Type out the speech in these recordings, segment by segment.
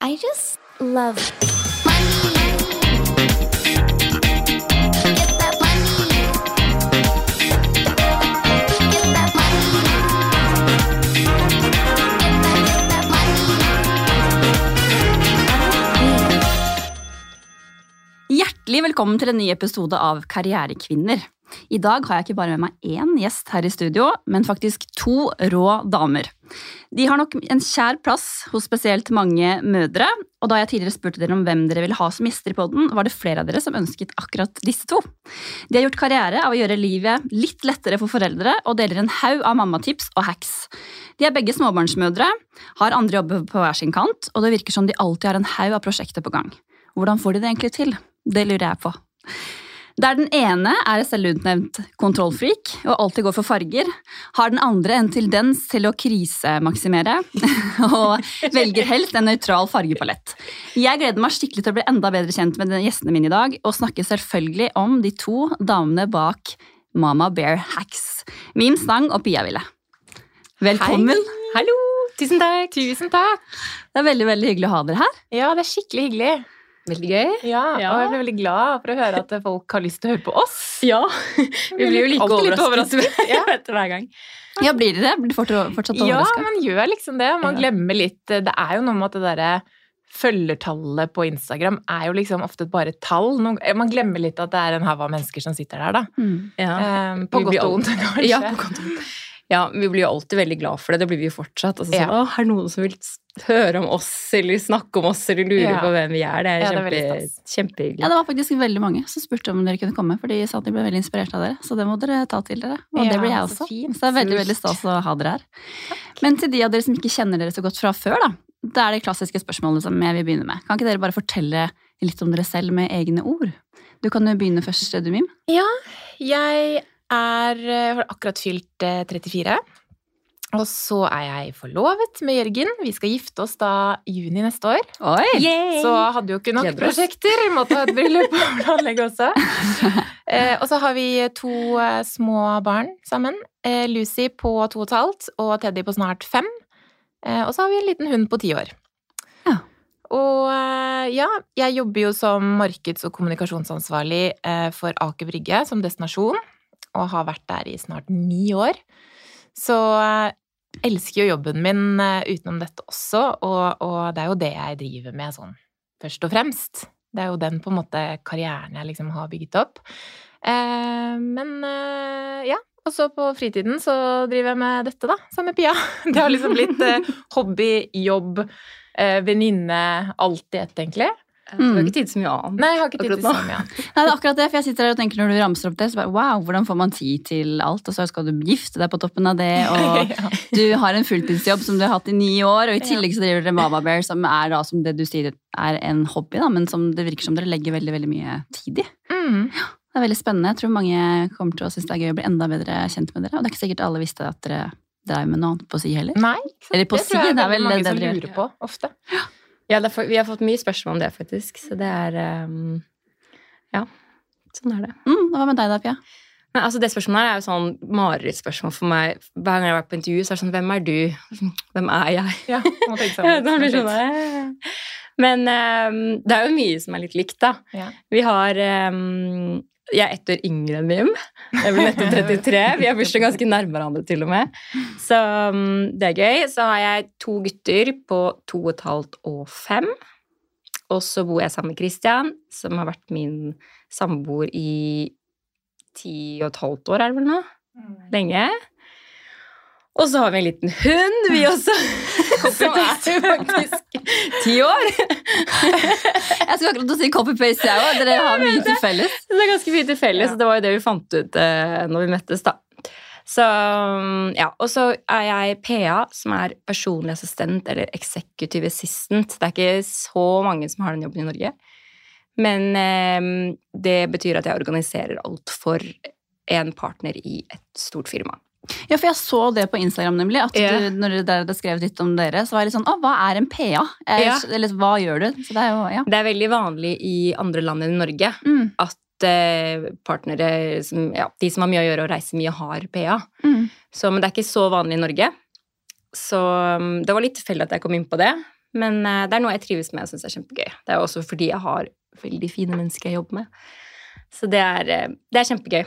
I just love. Hjertelig velkommen til en ny episode av Karrierekvinner. I dag har jeg ikke bare med meg én gjest her i studio, men faktisk to rå damer. De har nok en kjær plass hos spesielt mange mødre, og da jeg tidligere spurte dere om hvem dere ville ha som gjester i podden, var det flere av dere som ønsket akkurat disse to. De har gjort karriere av å gjøre livet litt lettere for foreldre, og deler en haug av mammatips og hacks. De er begge småbarnsmødre, har andre jobber på hver sin kant, og det virker som de alltid har en haug av prosjekter på gang. Hvordan får de det egentlig til? Det lurer jeg på. Der den ene er selvutnevnt kontrollfreak og alltid går for farger, har den andre en tendens til å krisemaksimere og velger helst en nøytral fargepalett. Jeg gleder meg skikkelig til å bli enda bedre kjent med gjestene mine i dag, og snakker selvfølgelig om de to damene bak Mama Bear Hacks. Mim Stang og Pia Ville. Velkommen. Hallo! Tusen takk. Tusen takk. Det er veldig veldig hyggelig å ha dere her. Ja, det er skikkelig hyggelig. Veldig gøy. Ja, Ja. Og jeg ble veldig glad for å høre at folk har lyst til å høre på oss. Ja. Vi blir jo like overrasket, overrasket Ja. etter hver gang. Ja, Blir dere Blir dere fortsatt, overraska? Ja, man gjør liksom det. Man glemmer litt Det er jo noe med at det derre følgertallet på Instagram er jo liksom ofte bare tall. Man glemmer litt at det er en haug av mennesker som sitter der, da. Mm. Ja. Um, på godt blir og vondt, kanskje. Ja, på godt og vondt. Ja, vi blir jo alltid veldig glad for det. Det blir vi jo fortsatt. Altså, sånn, Ja. Å, er det noen som vil høre om oss, eller snakke om oss, eller lure Ja. på hvem vi er? Det er, Ja, det er kjempehyggelig. Ja, det var faktisk veldig mange som spurte om dere kunne komme, for de sa at de ble veldig inspirert av dere. Så det må dere ta til dere. Og det blir jeg også. Så, Så det er veldig veldig stas å ha dere her. Men til de av dere som ikke kjenner dere så godt fra før, da. Det er det klassiske spørsmålet som jeg vil begynne med. Kan ikke dere bare fortelle litt om dere selv med egne ord? Du kan jo begynne først, du, Mim. Jeg er eh, har akkurat fylt eh, 34. Og så er jeg forlovet med Jørgen. Vi skal gifte oss da juni neste år. Oi! Så hadde jo ikke nok Gleder prosjekter. Måtte ha et bryllup å planlegge også. Eh, og så har vi to eh, små barn sammen. Eh, Lucy på to og et halvt og Teddy på snart fem. Eh, og så har vi en liten hund på ti år. Ja. Og eh, ja, jeg jobber jo som markeds- og kommunikasjonsansvarlig eh, for Aker Brygge som destinasjon. Og har vært der i snart ni år. Så jeg elsker jo jobben min eh, utenom dette også, og, og det er jo det jeg driver med sånn først og fremst. Det er jo den på en måte karrieren jeg liksom har bygget opp. Eh, men eh, ja, og så på fritiden så driver jeg med dette, da, sammen med Pia. Det har liksom blitt eh, hobby, jobb, eh, venninne, alt i ett, egentlig. Du har ikke tid til så mye annet. Nei, jeg har ikke tid til så mye annet. Nei, det er akkurat det, for jeg sitter her og tenker når du ramser opp det, så bare wow, hvordan får man tid til alt? Og så skal du gifte deg på toppen av det, og Ja. du har en fulltidsjobb som du har hatt i ni år, og i tillegg så driver dere Mama Bear, som er da, som det du sier, er en hobby, da, men som det virker som dere legger veldig, veldig mye tid i. Mm. Det er veldig spennende. Jeg tror mange kommer til å synes det er gøy å bli enda bedre kjent med dere, og det er ikke sikkert alle visste at dere drev med noe annet på si heller. Nei, på det tror jeg si, det er vel mange det som lurer på ofte. Ja, det er for, vi har fått mye spørsmål om det, faktisk. Så det er um, Ja, sånn er det. Mm, hva med deg da, Pia? Men altså, det spørsmålet er jo sånn marerittspørsmål for meg. Hver gang jeg har vært på intervju, så er det sånn Hvem er du? Hvem er jeg? Ja, må tenke sammen. Ja, sånn, eh. Men um, det er jo mye som er litt likt, da. Ja. Vi har ehm, Jeg er ett år yngre enn Mim. Jeg blir nettopp 33. Vi har bursdag ganske nærme hverandre, til og med. Så mm, det er gøy. Så har jeg to gutter på to og et halvt og fem. Og så bor jeg sammen med Christian, som har vært min samboer i ti og et halvt år, er det vel nå? Lenge. Og så har vi en liten hund, vi også. Som er faktisk ti år. Jeg skulle akkurat si copy-paste, jeg òg. Dere har mye til felles. Det er ganske mye til felles, og det var jo det vi fant ut eh, når vi møttes, da. Så ja, Og så er jeg PA, som er personlig assistent eller executive assistant. Det er ikke så mange som har den jobben i Norge. Men eh, det betyr at jeg organiserer alt for en partner i et stort firma. Ja, for jeg så det på Instagram, nemlig. At yeah. du, når dere hadde skrevet litt om dere, så var jeg litt sånn Å, hva er en PA? Er, Ja. Eller hva gjør du? Så det er jo Ja. Det er veldig vanlig i andre land enn Norge Mm, at eh, partnere, som, ja, de som har mye å gjøre og reiser mye, har PA. mm. Så, men det er ikke så vanlig i Norge. Så um, det var litt tilfeldig at jeg kom inn på det. Men eh, det er noe jeg trives med og syns er kjempegøy. Det er også fordi jeg har veldig fine mennesker jeg jobber med. Så det er, eh, det er kjempegøy.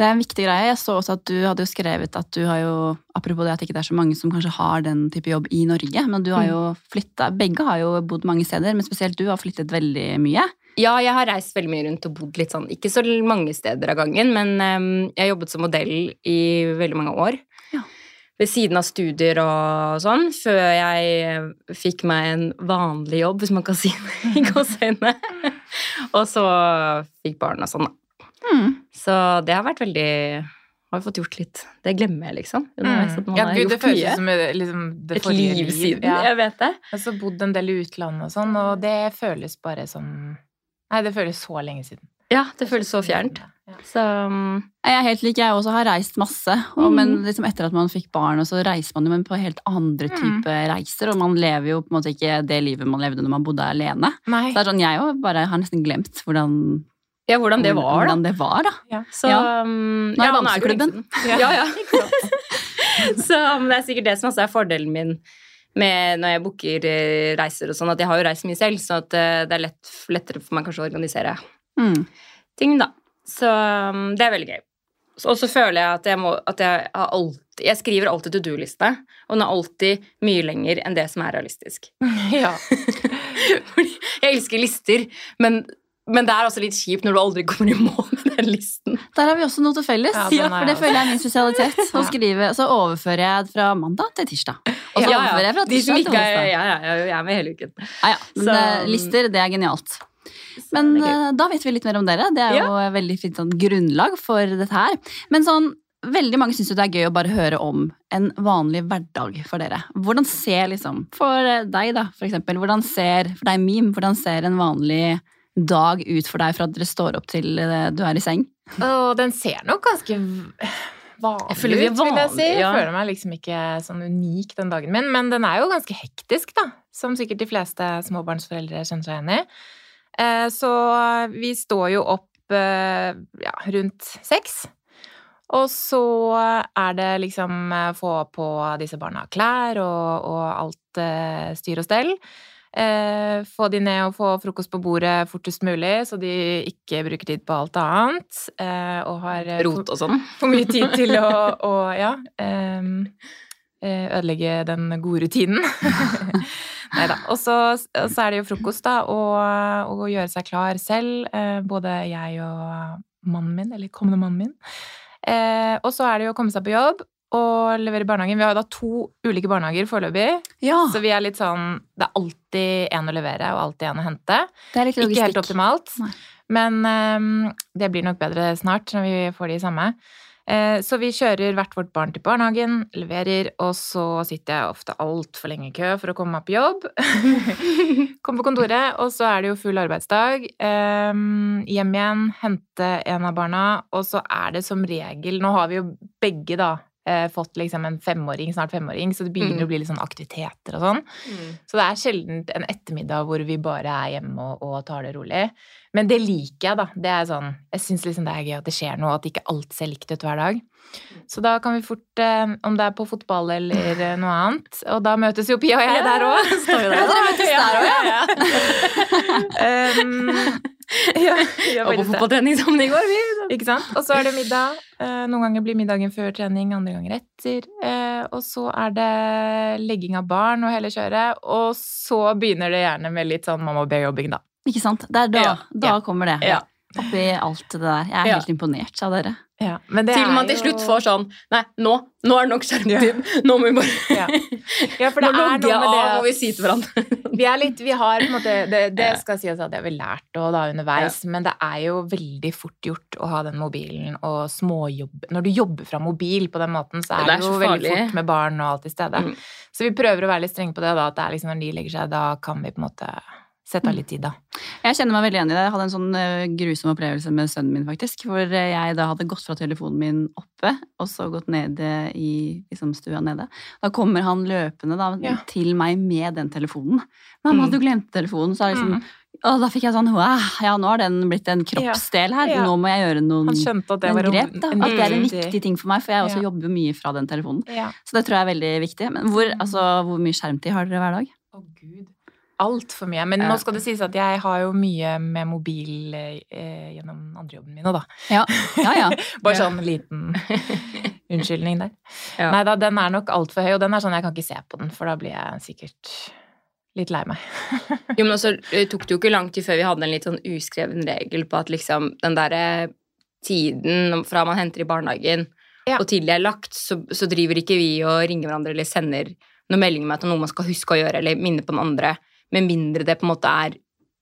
Det er en viktig greie. Jeg så også at du hadde jo skrevet at du har jo Apropos det at ikke det er så mange som kanskje har den type jobb i Norge, men du har jo flytta Begge har jo bodd mange steder, men spesielt du har flyttet veldig mye. Ja, jeg har reist veldig mye rundt og bodd litt sånn, ikke så mange steder av gangen, men em, jeg har jobbet som modell i veldig mange år. Ja. Ved siden av studier og sånn, før jeg eh, fikk meg en vanlig jobb, hvis man kan si det i gåseøynene. og så fikk barna sånn, da. Mm. Så det har vært veldig Har jeg fått gjort litt. Det glemmer jeg, liksom. underveis at man Mm. Ja, gud, det føles mye. som liksom, det Et liv siden. Ja. Jeg vet det. Jeg har bodd en del i utlandet og sånn, og det føles bare som Nei, det føles så lenge siden. Ja, det føles så fjernt. Så um, Jeg er helt lik, jeg også har reist masse. Og, Mm. Men liksom etter at man fikk barn, så reiser man jo men på helt andre Mm. type reiser. Og man lever jo på en måte ikke det livet man levde når man bodde alene. Nei. Så det er sånn, Jeg jo bare har nesten glemt hvordan, ja, hvordan det var, da. hvordan det var da. Så Ja. um, Nå er det danseklubben. siden. Ja, ja. så um, det er sikkert det som også er fordelen min med når jeg booker eh, reiser og sånn, at jeg har jo reist mye selv, så eh, det er lett, lettere for meg kanskje å organisere Mm. ting, da. Så um, det er veldig gøy. Og så føler jeg at jeg må at jeg har alltid Jeg skriver alltid to do-liste, og den er alltid mye lenger enn det som er realistisk. Ja. Fordi jeg elsker lister, men, men det er også litt kjipt når du aldri kommer i mål med den listen. Der har vi også noe til felles. Ja, for det føler jeg er min spesialitet. Å skrive, Så overfører jeg fra mandag til tirsdag. Og så Ja, ja. overfører jeg fra tirsdag til onsdag. ja, ja, ja, jeg er med hele uken. Ja, ja. Men det, lister, det er genialt. Men er eh, da vet vi litt mer om dere. Det er jo ja. veldig fint sånn, grunnlag for dette her. Men sånn, veldig mange syns jo det er gøy å bare høre om en vanlig hverdag for dere. Hvordan ser liksom, for deg da, for eksempel, hvordan ser, for deg Mim, hvordan ser en vanlig dag ut for deg fra at dere står opp til eh, du er i seng? Og den ser nok ganske vanlig Jeg føler vi ut, vil jeg si. Jeg føler meg liksom ikke sånn unik den dagen min, men den er jo ganske hektisk, da. Som sikkert de fleste småbarnsforeldre kjenner seg igjen i. Eh, Så vi står jo opp eh, ja, rundt seks. Og så er det liksom få på disse barna klær og, og alt styr og stell. Eh, få de ned og få frokost på bordet fortest mulig, så de ikke bruker tid på alt annet. Eh, og har eh, Rot og sånn. for mye tid til å, å ja, ehm, eh, ødelegge den gode rutinen. Nei da. Og så, så er det jo frokost, da, og, og gjøre seg klar selv. Eh, både jeg og mannen min, eller kommende mannen min. Eh, og så er det jo å komme seg på jobb og levere i barnehagen. Vi har jo da to ulike barnehager foreløpig, Ja, så vi er litt sånn Det er alltid en å levere og alltid en å hente. det er litt Ikke helt optimalt, Nei. men um, det blir nok bedre snart når vi får de samme. Uh, så vi kjører hvert vårt barn til barnehagen, leverer, og så sitter jeg ofte altfor lenge i kø for å komme meg på jobb. Kom på kontoret, og så er det jo full arbeidsdag. Um, hjem igjen, hente en av barna, og så er det som regel Nå har vi jo begge, da. Eh, Fått liksom en femåring, snart femåring, så det begynner Mm. å bli litt sånn aktiviteter og sånn. Så det er sjelden en ettermiddag hvor vi bare er hjemme og, og tar det rolig. Men det liker jeg, da. Det er sånn, jeg syns liksom det er gøy at det skjer noe, at ikke alt ser likt ut hver dag. Så da kan vi fort, eh, om det er på fotball eller eh, noe annet, og da møtes jo Pia og jeg der òg. Ja, dere møtes der òg, ja. um, ja, Og på fotballtrening sammen i går, vi. Ikke sant? Og så er det middag. Eh, Noen ganger blir middagen før trening, andre ganger etter. Eh, Og så er det legging av barn og hele kjøret. Og så begynner det gjerne med litt sånn mamma og B-jobbing, da. Ikke sant? Det er da, Ja, da kommer det. Ja. Oppi alt det der. Jeg er Ja. helt imponert av dere. Ja, men det Til er man til jo- slutt får sånn Nei, nå, nå er det nok skjermtid. Nå må vi bare ja. ja, for det Nå er logger jeg av, det må vi at- si til hverandre. Vi er litt, vi har på en måte Det, det skal sies at det har vi lært og da underveis, men det er jo veldig fort gjort å ha den mobilen og småjobb Når du jobber fra mobil på den måten, så er Det det, er jo veldig fort med barn og alt i stedet. Mm. Så vi prøver å være litt strenge på det, da, at det er liksom når de legger seg, da kan vi på en måte sette av litt tid, da. Jeg kjenner meg veldig igjen i det. Jeg hadde en sånn eh, grusom opplevelse med sønnen min, faktisk. Hvor eh, jeg da hadde gått fra telefonen min oppe, og så gått ned eh, i liksom, stua nede. Da kommer han løpende da, Ja. til meg med den telefonen. Mamma, han Mm. du glemte telefonen, så er det liksom Mm. Og da fikk jeg sånn wow, Ja, nå har den blitt en kroppsdel her. Ja. Nå må jeg gjøre noen, Han at det var grep. Da. At det er en viktig- ting for meg, for jeg også Ja. jobber mye fra den telefonen. Ja. Så det tror jeg er veldig viktig. Men hvor, altså, hvor mye skjermtid har dere hver dag? Å, gud. Altfor mye. Men nå skal det sies at jeg har jo mye med mobil eh, gjennom andrejobben min òg, da. Ja, ja. ja. Bare sånn liten unnskyldning der. Ja. Nei da, den er nok altfor høy, og den er sånn jeg kan ikke se på den, for da blir jeg sikkert litt lei meg. Jo, men også eh, tok det jo ikke lang tid før vi hadde en litt sånn uskreven regel på at liksom den derre tiden fra man henter i barnehagen Ja. og til det er lagt, så, så driver ikke vi og ringer hverandre eller sender noen meldinger med at det er noe man skal huske å gjøre, eller minne på den andre, med mindre det på en måte er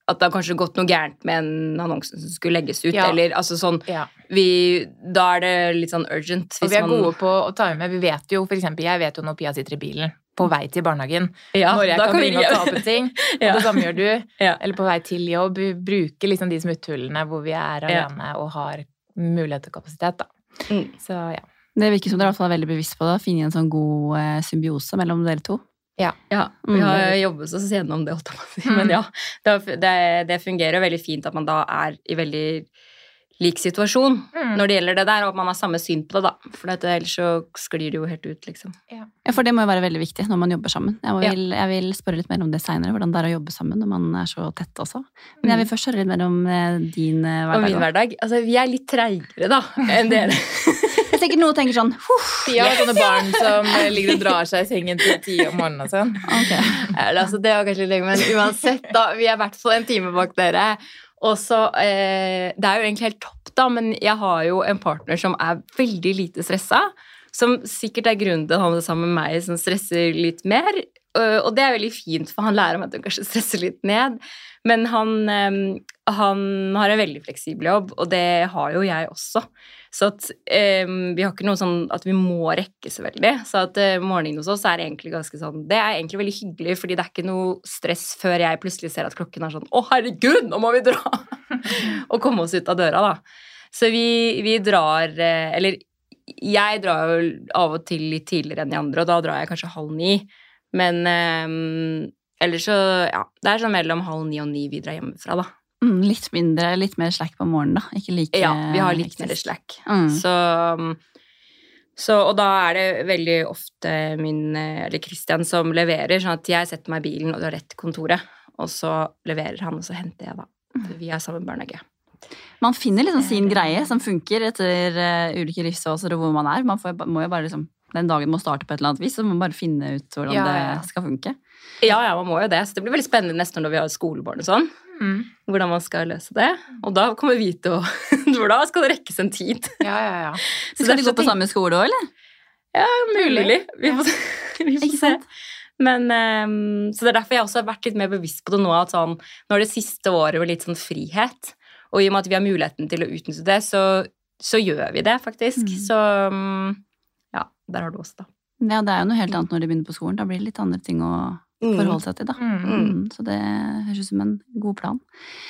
at det har kanskje gått noe gærent med en annonse som skulle legges ut, Ja. eller altså sånn Ja. vi, Da er det litt sånn urgent. Og vi er gode på å ta med. Vi vet jo, for eksempel, jeg vet jo når Pia sitter i bilen på vei til barnehagen, ja, når jeg da kan vi å ta opp en ting. Ja. Og det samme gjør du. Ja. Eller på vei til jobb. Bruke liksom de smutthullene hvor vi er Ja. alene og har mulighet til kapasitet, da. Mm. Så ja. Det virker som dere er veldig bevisst på det. Finne en sånn god eh, symbiose mellom dere to. Ja, vi Mm. har jobbet oss gjennom det, holdt jeg på å si. Mm. Men ja, det, det, det fungerer veldig fint at man da er i veldig lik situasjon Mm. når det gjelder det der, og at man har samme syn på det, da. For dette, ellers så sklir det jo helt ut, liksom. Ja, For det må jo være veldig viktig når man jobber sammen. Jeg Ja. vil, jeg vil spørre litt mer om det seinere, hvordan det er å jobbe sammen når man er så tett også. Men jeg vil først høre litt mer om eh, din hverdag. Og min hverdag Altså, vi er litt treigere, da, enn dere. Jeg sikkert noen tenker sånn De har sånne barn som eh, ligger og drar seg i sengen til ti om morgenen og sånn. Okay. Eller, altså, det var kanskje litt lenge, men uansett, da. Vi er i hvert fall en time bak dere. Og så eh, Det er jo egentlig helt topp, da, men jeg har jo en partner som er veldig lite stressa. Som sikkert er grunnen til at han er sammen med meg, som stresser litt mer. Øh, Og det er veldig fint, for han lærer meg at han kanskje stresser litt ned. Men han, eh, han har en veldig fleksibel jobb, og det har jo jeg også. Så at, um, vi har ikke noe sånn at vi må rekke så veldig. Så at uh, morgenen hos oss er egentlig ganske sånn Det er egentlig veldig hyggelig, fordi det er ikke noe stress før jeg plutselig ser at klokken er sånn Å, herregud, nå må vi dra! og komme oss ut av døra, da. Så vi, vi drar eh, Eller jeg drar jo av og til litt tidligere enn de andre, og da drar jeg kanskje halv ni. Men um, ellers så Ja, det er sånn mellom halv ni og ni vi drar hjemmefra, da. Mm, litt mindre, litt mer slack på morgenen, da. Ikke like Ja, vi har litt mer slack. Mm. Så, så Og da er det veldig ofte min, eller Christian, som leverer, sånn at jeg setter meg i bilen og drar rett til kontoret, og så leverer han, og så henter jeg, da. Vi er sammen barnehage. Man finner liksom sin greie som funker etter eh, ulike livsfaser og hvor man er. Man får, må jo bare liksom Den dagen må starte på et eller annet vis, så må man bare finne ut hvordan ja, ja. det skal funke. Ja, ja, man må jo det. Så det blir veldig spennende neste år når vi har skolebarn og sånn. Mm. Hvordan man skal løse det. Og da kommer vi til å For da skal det rekkes en tid. Ja, ja, ja. Så skal de gå på tenk- samme skole òg, eller? Ja, Mulig. Vi får, vi får Ikke se. sant? Men, um, så det er derfor jeg også har vært litt mer bevisst på det nå. At sånn, nå er det siste året med litt sånn frihet. Og i og med at vi har muligheten til å utnytte det, så, så gjør vi det faktisk. Mm. Så um, ja, der har du oss, da. Ja, det er jo noe helt annet når de begynner på skolen. Da blir det litt andre ting å forholde seg til, da. Mm. Mm, så det høres ut som en god plan.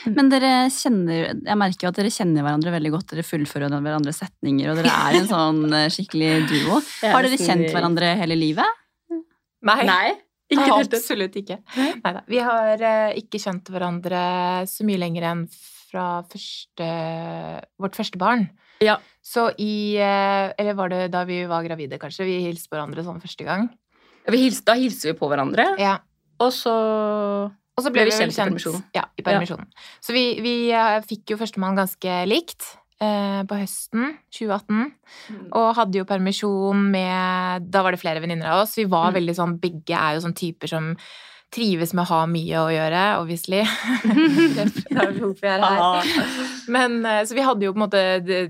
Mm. Men dere kjenner Jeg merker jo at dere kjenner hverandre veldig godt. Dere fullfører hverandres setninger, og dere er en sånn eh, skikkelig duo. Har dere kjent hverandre hele livet? Nei. Nei. Ikke. Absolutt ikke. Neida. Vi har eh, ikke kjent hverandre så mye lenger enn fra første, vårt første barn. Ja. Så i eh, Eller var det da vi var gravide, kanskje? Vi hilste på hverandre sånn første gang. Vi hils, da hilser vi på hverandre, Ja. og så Og så Ble ble vi kjent, kjent i permisjonen. Ja, i permisjonen. Så vi, vi eh, fikk jo førstemann ganske likt eh, på høsten 2018. Og hadde jo permisjon med Da var det flere venninner av oss. Vi var Mm. veldig sånn Begge er jo sånn typer som trives med å ha mye å gjøre, obviously. det er hvorfor jeg er her. Men, eh, så vi hadde jo på en måte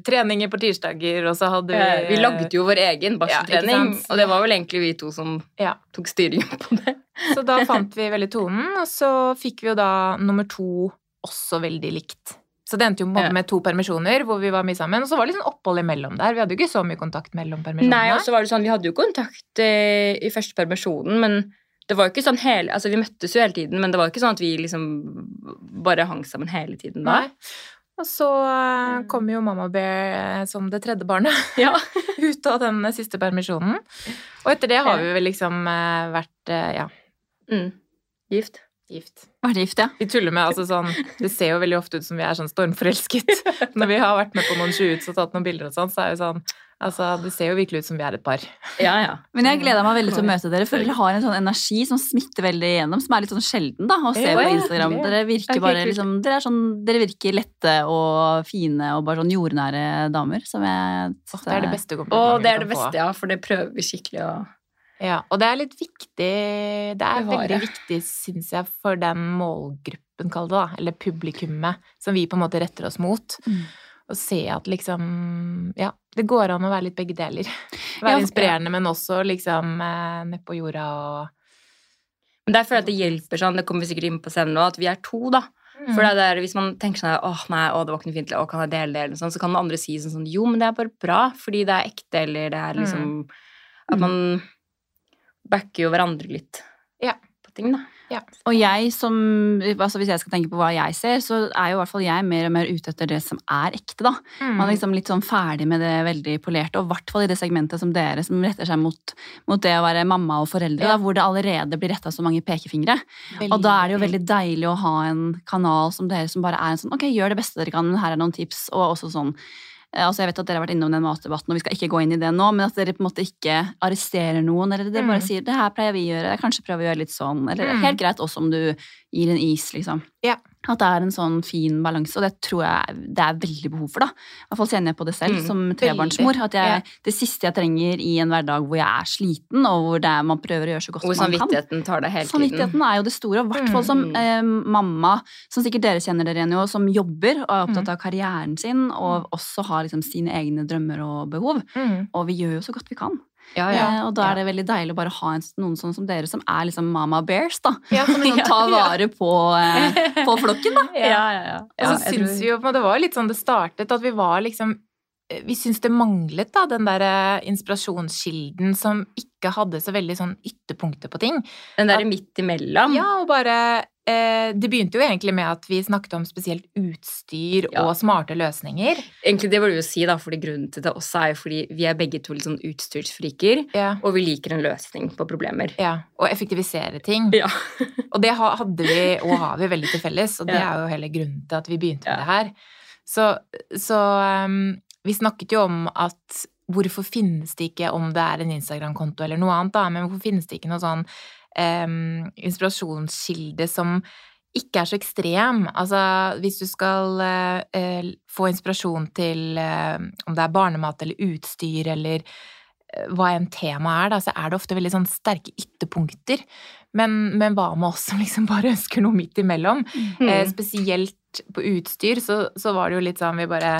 treninger på tirsdager, og så hadde vi Eh, Vi lagde jo vår egen barseltrening, ja, og det var vel egentlig vi to som Ja. tok styringen på det. Så da fant vi veldig tonen, og så fikk vi jo da nummer to også veldig likt. Så det endte jo måte Ja. med to permisjoner hvor vi var mye sammen. Og så var det litt sånn opphold imellom der. Vi hadde jo ikke så mye kontakt mellom permisjonene. Nei, og så var det sånn, Vi hadde jo kontakt eh, i første permisjonen, men det var jo ikke sånn hele, altså Vi møttes jo hele tiden, men det var jo ikke sånn at vi liksom bare hang sammen hele tiden da. Nei. Og så eh, kom jo mamma bear eh, som det tredje barnet Ja. ut av den siste permisjonen. Og etter det har vi vel liksom eh, vært ja, Mm. Gift. Gift. Vært gift, ja. Vi tuller med altså sånn Det ser jo veldig ofte ut som vi er sånn stormforelsket. Når vi har vært med på noen shoots og tatt noen bilder og sånn, så er jo sånn Altså, det ser jo virkelig ut som vi er et par. Ja, ja. Men jeg gleder meg veldig til å møte dere, for dere har en sånn energi som smitter veldig igjennom, som er litt sånn sjelden da, å se på Instagram. Dere virker bare liksom, dere, er sånn, dere virker lette og fine og bare sånn jordnære damer, som jeg Åh, det er det beste Og komplimentet det vi er det kan få. beste, ja, for det prøver vi skikkelig å Ja, og det er litt viktig Det er veldig viktig, syns jeg, for den målgruppen, kall det da, eller publikummet, som vi på en måte retter oss mot. Mm. Å se at liksom Ja, det går an å være litt begge deler. Være Ja, inspirerende, men også liksom eh, nedpå jorda og Men der føler jeg at det hjelper sånn, det kommer vi sikkert inn på senere nå, at vi er to, da. Mm. For det er der, hvis man tenker sånn åh nei, åh, det var ikke noe fint, åh, kan jeg dele det, eller sånt, så kan den andre si sånn, sånn jo, men det er bare bra, fordi det er ekte, eller det er liksom At man backer jo hverandre litt Ja. på ting, da. Og jeg som, altså hvis jeg skal tenke på hva jeg ser, så er jo i hvert fall jeg mer og mer ute etter det som er ekte, da. Mm. Man er liksom litt sånn ferdig med det veldig polerte, og i hvert fall i det segmentet som dere, som retter seg mot, mot det å være mamma og foreldre, Ja. da, hvor det allerede blir retta så mange pekefingre. Og da er det jo veldig deilig å ha en kanal som dere som bare er en sånn ok, gjør det beste dere kan, her er noen tips, og også sånn altså Jeg vet at dere har vært innom den matdebatten, og vi skal ikke gå inn i det nå, men at dere på en måte ikke arresterer noen, eller dere bare Mm. sier 'det her pleier vi å gjøre', kanskje prøve å gjøre litt sånn, eller Mm. helt greit også om du gir en is, liksom. Ja. At det er en sånn fin balanse, og det tror jeg det er veldig behov for, da. I hvert fall kjenner jeg på det selv Mm, som trebarnsmor. At jeg, Ja. det siste jeg trenger i en hverdag hvor jeg er sliten, og hvor det er, man prøver å gjøre så godt Hvor man kan. Hvor samvittigheten tar det hele tiden. Samvittigheten er jo det store, og i hvert fall som Mm. eh, mamma, som sikkert dere kjenner dere igjen jo, som jobber og er opptatt Mm. av karrieren sin, og også har liksom sine egne drømmer og behov. Mm. Og vi gjør jo så godt vi kan. Ja, ja. Eh, og da er det veldig deilig å bare ha en, noen sånn som dere, som er liksom mama bears, da. Ja, Som liksom tar vare på, eh, på flokken, da. Ja, ja, ja. Og så syns tror- vi jo på Det var litt sånn det startet, at vi var liksom Vi syns det manglet, da, den der inspirasjonskilden som ikke hadde så veldig sånn ytterpunkter på ting. Den derre midt imellom. Ja, og bare eh, Det begynte jo egentlig med at vi snakket om spesielt utstyr Ja. og smarte løsninger. Egentlig det var det jo si, da, fordi grunnen til det også er jo fordi vi er begge to litt sånn utstyrsfriker, Ja. og vi liker en løsning på problemer. ja. Og effektivisere ting. Ja. Og det hadde vi, og har vi, veldig til felles, og det er jo hele grunnen til at vi begynte med det her. Så, så um, vi snakket jo om at hvorfor finnes det ikke, om det er en Instagram-konto eller noe annet, da, men hvorfor finnes det ikke noe sånn um, inspirasjonskilde som ikke er så ekstrem. Altså, hvis du skal eh, få inspirasjon til eh, om det er barnemat eller utstyr eller eh, hva enn temaet er, da, så er det ofte veldig sånn sterke ytterpunkter. Men, men hva med oss som liksom bare ønsker noe midt imellom? Mm. spesielt på utstyr så, så var det jo litt sånn vi bare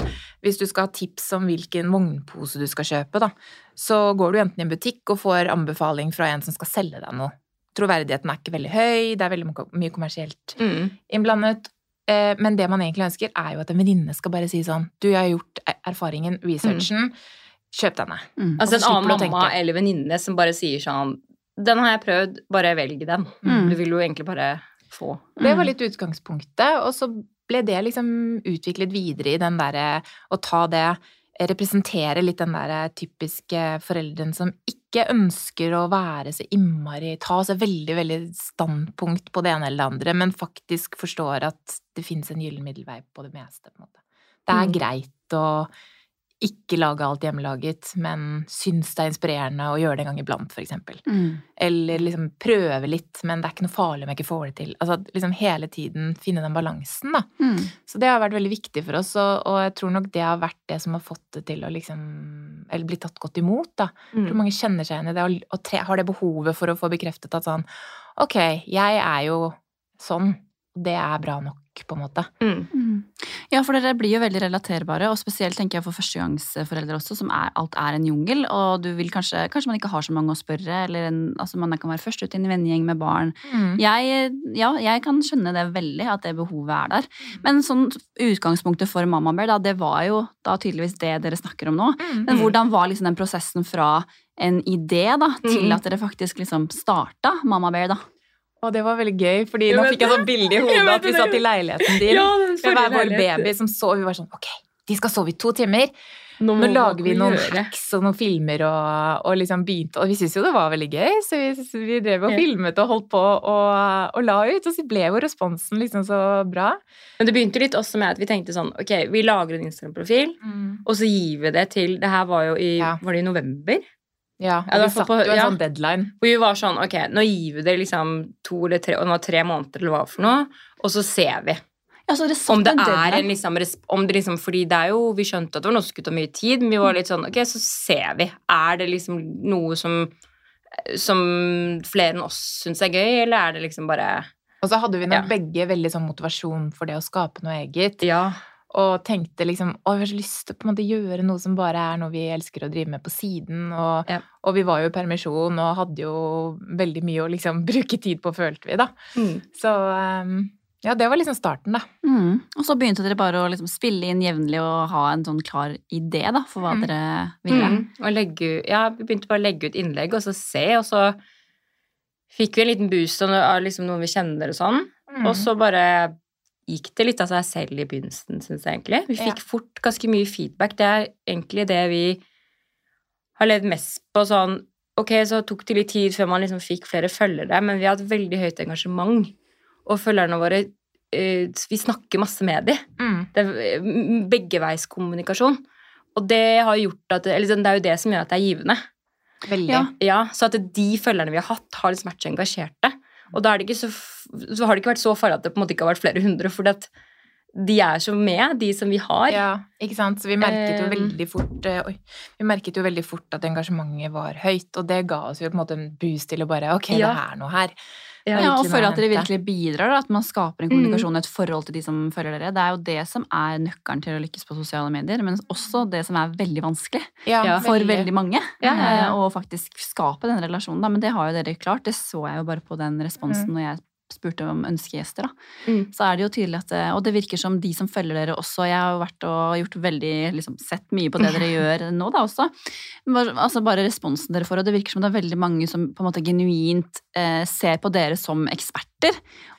Hvis du skal ha tips om hvilken vognpose du skal kjøpe, da, så går du enten i en butikk og får anbefaling fra en som skal selge deg noe. Troverdigheten er ikke veldig høy, det er veldig mye- kommersielt Mm. innblandet. Eh, Men det man egentlig ønsker, er jo at en venninne skal bare si sånn Du, jeg har gjort er- erfaringen, researchen. Kjøp denne. Mm. Altså en annen mamma tenke. eller venninne som bare sier sånn Den har jeg prøvd, bare velg den. Mm. Du vil jo egentlig bare få. Det var litt utgangspunktet, og så ble det liksom utviklet videre i den derre å ta det Representere litt den der typiske foreldren som ikke ønsker å være så innmari Ta seg veldig, veldig standpunkt på det ene eller det andre, men faktisk forstår at det fins en gyllen middelvei på det meste, på en måte. Det er Mm. greit å ikke lage alt hjemmelaget, men syns det er inspirerende å gjøre det en gang iblant, eksempel. Mm. Eller liksom prøve litt, men det er ikke noe farlig om jeg ikke får det til. Altså liksom hele tiden finne den balansen, da. Mm. Så det har vært veldig viktig for oss, og, og jeg tror nok det har vært det som har fått det til å liksom Eller blitt tatt godt imot, da. Jeg tror Mm. mange kjenner seg igjen i det og, og tre, har det behovet for å få bekreftet at sånn Ok, jeg er jo sånn. Det er bra nok, på en måte. Mm. Mm. Ja, for dere blir jo veldig relaterbare, og spesielt tenker jeg for førstegangsforeldre også, som er, alt er en jungel, og du vil kanskje, kanskje man ikke har så mange å spørre, eller en, altså man kan være først ut i en vennegjeng med barn. Jeg, ja, jeg kan skjønne det veldig, at det behovet er der. Men sånn utgangspunktet for Mamma Bear, da, det var jo da tydeligvis det dere snakker om nå. Mm. Men hvordan var liksom den prosessen fra en idé da, til Mm. at dere faktisk liksom starta Mamma Bear, da? Og det var veldig gøy, fordi nå fikk jeg sånn bilde i hodet at vi satt i leiligheten din Ja, med hver vår baby som sov. Vi var sånn Ok, de skal sove i to timer. Nå nå lager vi noen gjøre. hacks og noen filmer og, og liksom begynte Og vi syntes jo det var veldig gøy, så vi, vi drev og filmet og holdt på og, og la ut. Og så ble jo responsen liksom så bra. Men det begynte litt også med at vi tenkte sånn Ok, vi lager en Instagram-profil, og så gir vi det til Det her var jo i Ja. Var det i november? Ja, og Ja, vi satt på- jo en ja. sånn deadline. Hvor vi var sånn Ok, nå gir vi det liksom to eller tre Og det var tre måneder eller hva for noe, og så ser vi. Ja, så satt Om det er en liksom, om det liksom Fordi det er jo Vi skjønte at det var noe som skulle ta mye tid, men vi var litt sånn Ok, så ser vi. Er det liksom noe som som flere enn oss syns er gøy, eller er det liksom bare Og så hadde vi nok Ja. begge veldig sånn motivasjon for det å skape noe eget. Ja. Og tenkte liksom å, vi har så lyst til å på en måte gjøre noe som bare er noe vi elsker å drive med på siden. Og, Ja. og vi var jo i permisjon og hadde jo veldig mye å liksom bruke tid på, følte vi, da. Mm. Så um, ja, det var liksom starten, da. Mm. Og så begynte dere bare å liksom spille inn jevnlig og ha en sånn klar idé da, for hva Mm. dere ville. Mm. Og legge, ja, vi begynte bare å legge ut innlegg, og så se, og så fikk vi en liten boost av av liksom noen vi kjenner og sånn. Mm. Og så bare gikk det litt av seg selv i begynnelsen, syns jeg egentlig. Vi fikk Ja. fort ganske mye feedback. Det er egentlig det vi har levd mest på sånn Ok, så tok det litt tid før man liksom fikk flere følgere, men vi har hatt veldig høyt engasjement. Og følgerne våre eh, Vi snakker masse med dem. Mm. Det er mm, beggeveiskommunikasjon. Og det har gjort at Eller sånn, det er jo det som gjør at det er givende. Veldig. Ja. Ja, Så at de følgerne vi har hatt, har liksom vært så engasjerte. Og da er det ikke så, så har det ikke vært så farlig at det på en måte ikke har vært flere hundre, for de er så med, de som vi har. Ja, ikke sant? Så vi merket jo Um, veldig fort eh, Oi. Vi merket jo veldig fort at engasjementet var høyt, og det ga oss jo på en måte en boost til å bare Ok, Ja. det er noe her. Ja, ja, og for at dere virkelig bidrar, at man skaper en kommunikasjon og et forhold til de som følger dere. Det er jo det som er nøkkelen til å lykkes på sosiale medier, men også det som er veldig vanskelig Ja, for veldig mange. Ja, ja, ja. eh, Å faktisk skape den relasjonen. Da. Men det har jo dere klart. Det så jeg jo bare på den responsen når jeg spurte om ønskegjester. Da. Mm. Så er det jo tydelig at Og det virker som de som følger dere også Jeg har jo vært og gjort veldig liksom, Sett mye på det dere gjør nå, da også. Altså bare responsen dere får, og det virker som det er veldig mange som på en måte genuint eh, ser på dere som eksperter.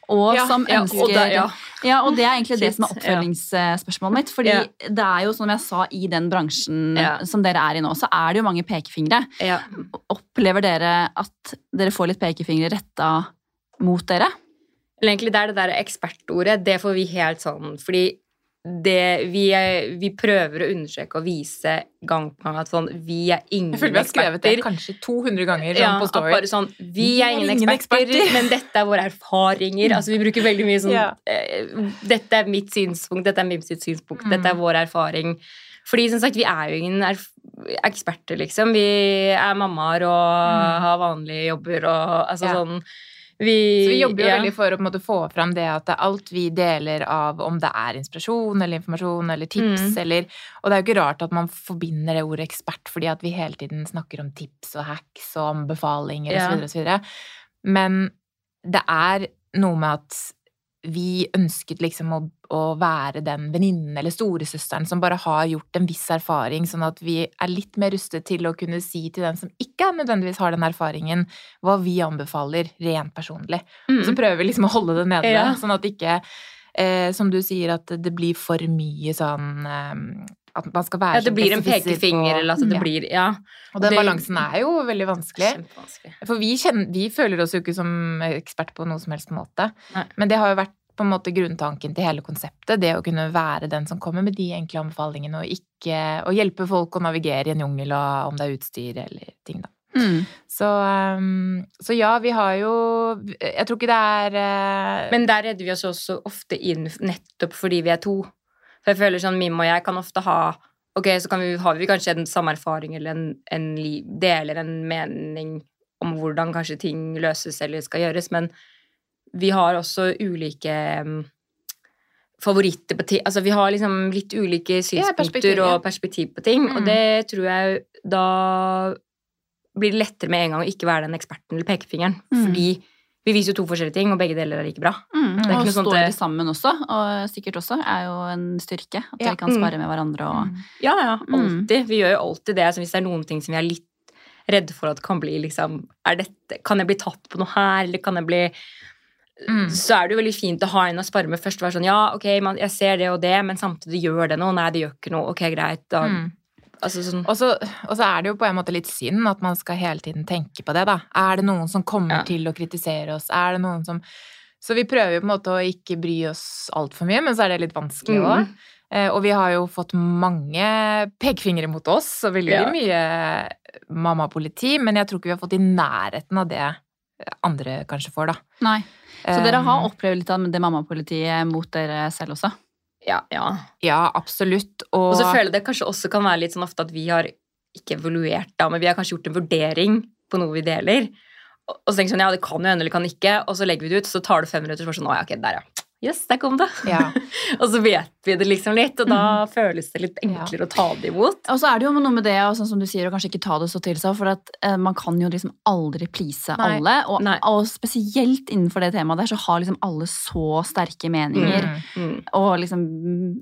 Og Ja, som Ja, ønsker og det, ja. ja, og det er egentlig det som er oppfølgingsspørsmålet mitt. Fordi Ja. det er jo, som jeg sa, i den bransjen Ja. som dere er i nå, så er det jo mange pekefingre. Ja. Opplever dere at dere får litt pekefingre retta mot dere? Eller egentlig det er det der ekspertordet, det får vi helt sånn Fordi det, vi, er, vi prøver å undersøke og vise gang på gang at sånn Vi er ingen eksperter. Jeg føler vi har skrevet det kanskje 200 ganger sånn Ja, på Story. bare sånn, vi er ingen, eksperter, men dette er våre erfaringer. Altså, vi bruker veldig mye sånn Ja. eh, Dette er mitt synspunkt, dette er Mim synspunkt, Mm. dette er vår erfaring. Fordi som sagt, vi er jo ingen erf eksperter, liksom. Vi er mammaer og har vanlige jobber og altså Mm. Ja. sånn vi, Så vi jobber jo ja. veldig for å måte, få fram det at alt vi deler av om det er inspirasjon eller informasjon eller tips Mm. eller Og det er jo ikke rart at man forbinder det ordet ekspert fordi at vi hele tiden snakker om tips og hacks og anbefalinger Ja. osv. osv. Men det er noe med at vi ønsket liksom å, å være den venninnen eller storesøsteren som bare har gjort en viss erfaring, sånn at vi er litt mer rustet til å kunne si til den som ikke nødvendigvis har den erfaringen, hva vi anbefaler rent personlig. Og så Mm. prøver vi liksom å holde det nede, Ja. sånn at ikke eh, Som du sier, at det blir for mye sånn eh, At man skal være Ja, det blir en pekefinger, eller at det Ja. blir Ja. Og den det- balansen er jo veldig vanskelig. Kjempevanskelig. For vi, kjenner, vi føler oss jo ikke som ekspert på noe som helst måte. Nei. Men det har jo vært på en måte grunntanken til hele konseptet. Det å kunne være den som kommer med de enkle anbefalingene, og ikke å hjelpe folk å navigere i en jungel, og om det er utstyr eller ting, da. Mm. Så, um, så ja, vi har jo Jeg tror ikke det er eh, Men der redder vi oss også ofte inn nettopp fordi vi er to. For jeg føler sånn, Mim og jeg kan ofte ha Ok, så kan vi, har vi kanskje en samme erfaring eller en, en li, deler en mening om hvordan kanskje ting løses eller skal gjøres, men vi har også ulike mm, favoritter på ting. Altså vi har liksom litt ulike synspunkter perspektiv, ja. og perspektiv på ting, Mm. og det tror jeg da blir det lettere med en gang å ikke være den eksperten eller pekefingeren. Mm. Fordi vi viser jo to forskjellige ting, og begge deler er like bra. Mm. Og noe står det- sammen også, og sikkert også, er jo en styrke. At Ja. dere kan Mm. spare med hverandre og mm. Ja, ja, Mm. alltid. Vi gjør jo alltid det. Altså, hvis det er noen ting som vi er litt redde for at kan bli liksom er dette, Kan jeg bli tatt på noe her, eller kan jeg bli Mm. Så er det jo veldig fint å ha en å spare med først. Være sånn, ja, ok, man, jeg ser det og det, men samtidig gjør det noe. Nei, det gjør ikke noe. Ok, greit. Da Mm. Altså sånn Og så, og så er det jo på en måte litt synd at man skal hele tiden tenke på det, da. Er det noen som kommer Ja. til å kritisere oss? Er det noen som Så vi prøver jo på en måte å ikke bry oss altfor mye, men så er det litt vanskelig òg. Mm. Eh, og vi har jo fått mange pekefingre mot oss, og veldig Ja. mye mammapoliti, men jeg tror ikke vi har fått i nærheten av det andre kanskje får, da. Nei. Så dere har Um, opplevd litt av det mammapolitiet mot dere selv også? Ja. ja. Ja, absolutt. Og, Og så føler jeg det kanskje også kan være litt sånn ofte at vi har ikke evaluert da, men vi har kanskje gjort en vurdering på noe vi deler. Og og så tenker vi sånn, ja, det kan jo hende eller kan ikke, og så legger vi det ut, så tar det fem minutter, så er det sånn, å ja, ok, der ja. Yes, der kom det. ja. Og så vet vi det liksom litt, og da føles det litt enklere å ta det imot. Og så er det jo noe med det, og sånn som du sier, å kanskje ikke ta det så til seg, for at eh, man kan jo liksom aldri please Nei. alle, og, og spesielt innenfor det temaet der, så har liksom alle så sterke meninger. Mm. Mm. Og liksom,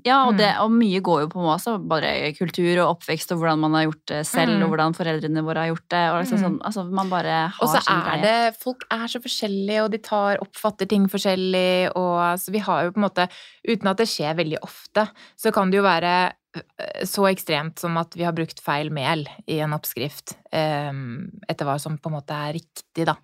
ja, og, Mm. det, og mye går jo på også, bare kultur og oppvekst og hvordan man har gjort det selv, Mm. og hvordan foreldrene våre har gjort det. Og liksom Mm. sånn, altså man bare har Og så sin er greie. det Folk er så forskjellige, og de tar, oppfatter ting forskjellig, og så vi har jo på en måte Uten at det skjer veldig ofte, så kan det jo være øh, så ekstremt som at vi har brukt feil mel i en oppskrift, eh, etter hva som på en måte er riktig, da.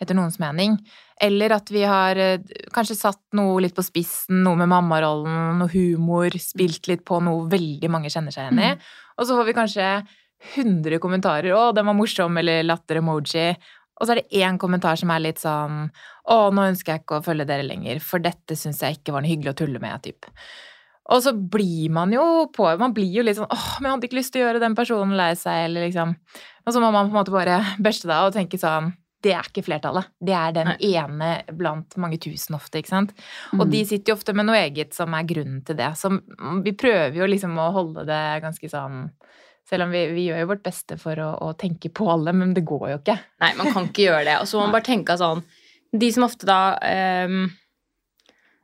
Etter noens mening. Eller at vi har eh, kanskje satt noe litt på spissen, noe med mammarollen, noe humor, spilt litt på noe veldig mange kjenner seg igjen i. Og så får vi kanskje 100 kommentarer. 'Å, den var morsom', eller latter-emoji. Og så er det én kommentar som er litt sånn 'Å, nå ønsker jeg ikke å følge dere lenger, for dette syns jeg ikke var noe hyggelig å tulle med', typ. Og så blir man jo på Man blir jo litt sånn 'Åh, men jeg hadde ikke lyst til å gjøre den personen lei seg', eller liksom Og så må man på en måte bare børste det av og tenke sånn det er ikke flertallet. Det er den Nei. ene blant mange tusen ofte, ikke sant. Og Mm. de sitter jo ofte med noe eget som er grunnen til det. Så vi prøver jo liksom å holde det ganske sånn Selv om vi, vi gjør jo vårt beste for å, å tenke på alle, men det går jo ikke. Nei, man kan ikke gjøre det. Og så må man bare tenke sånn De som ofte da um,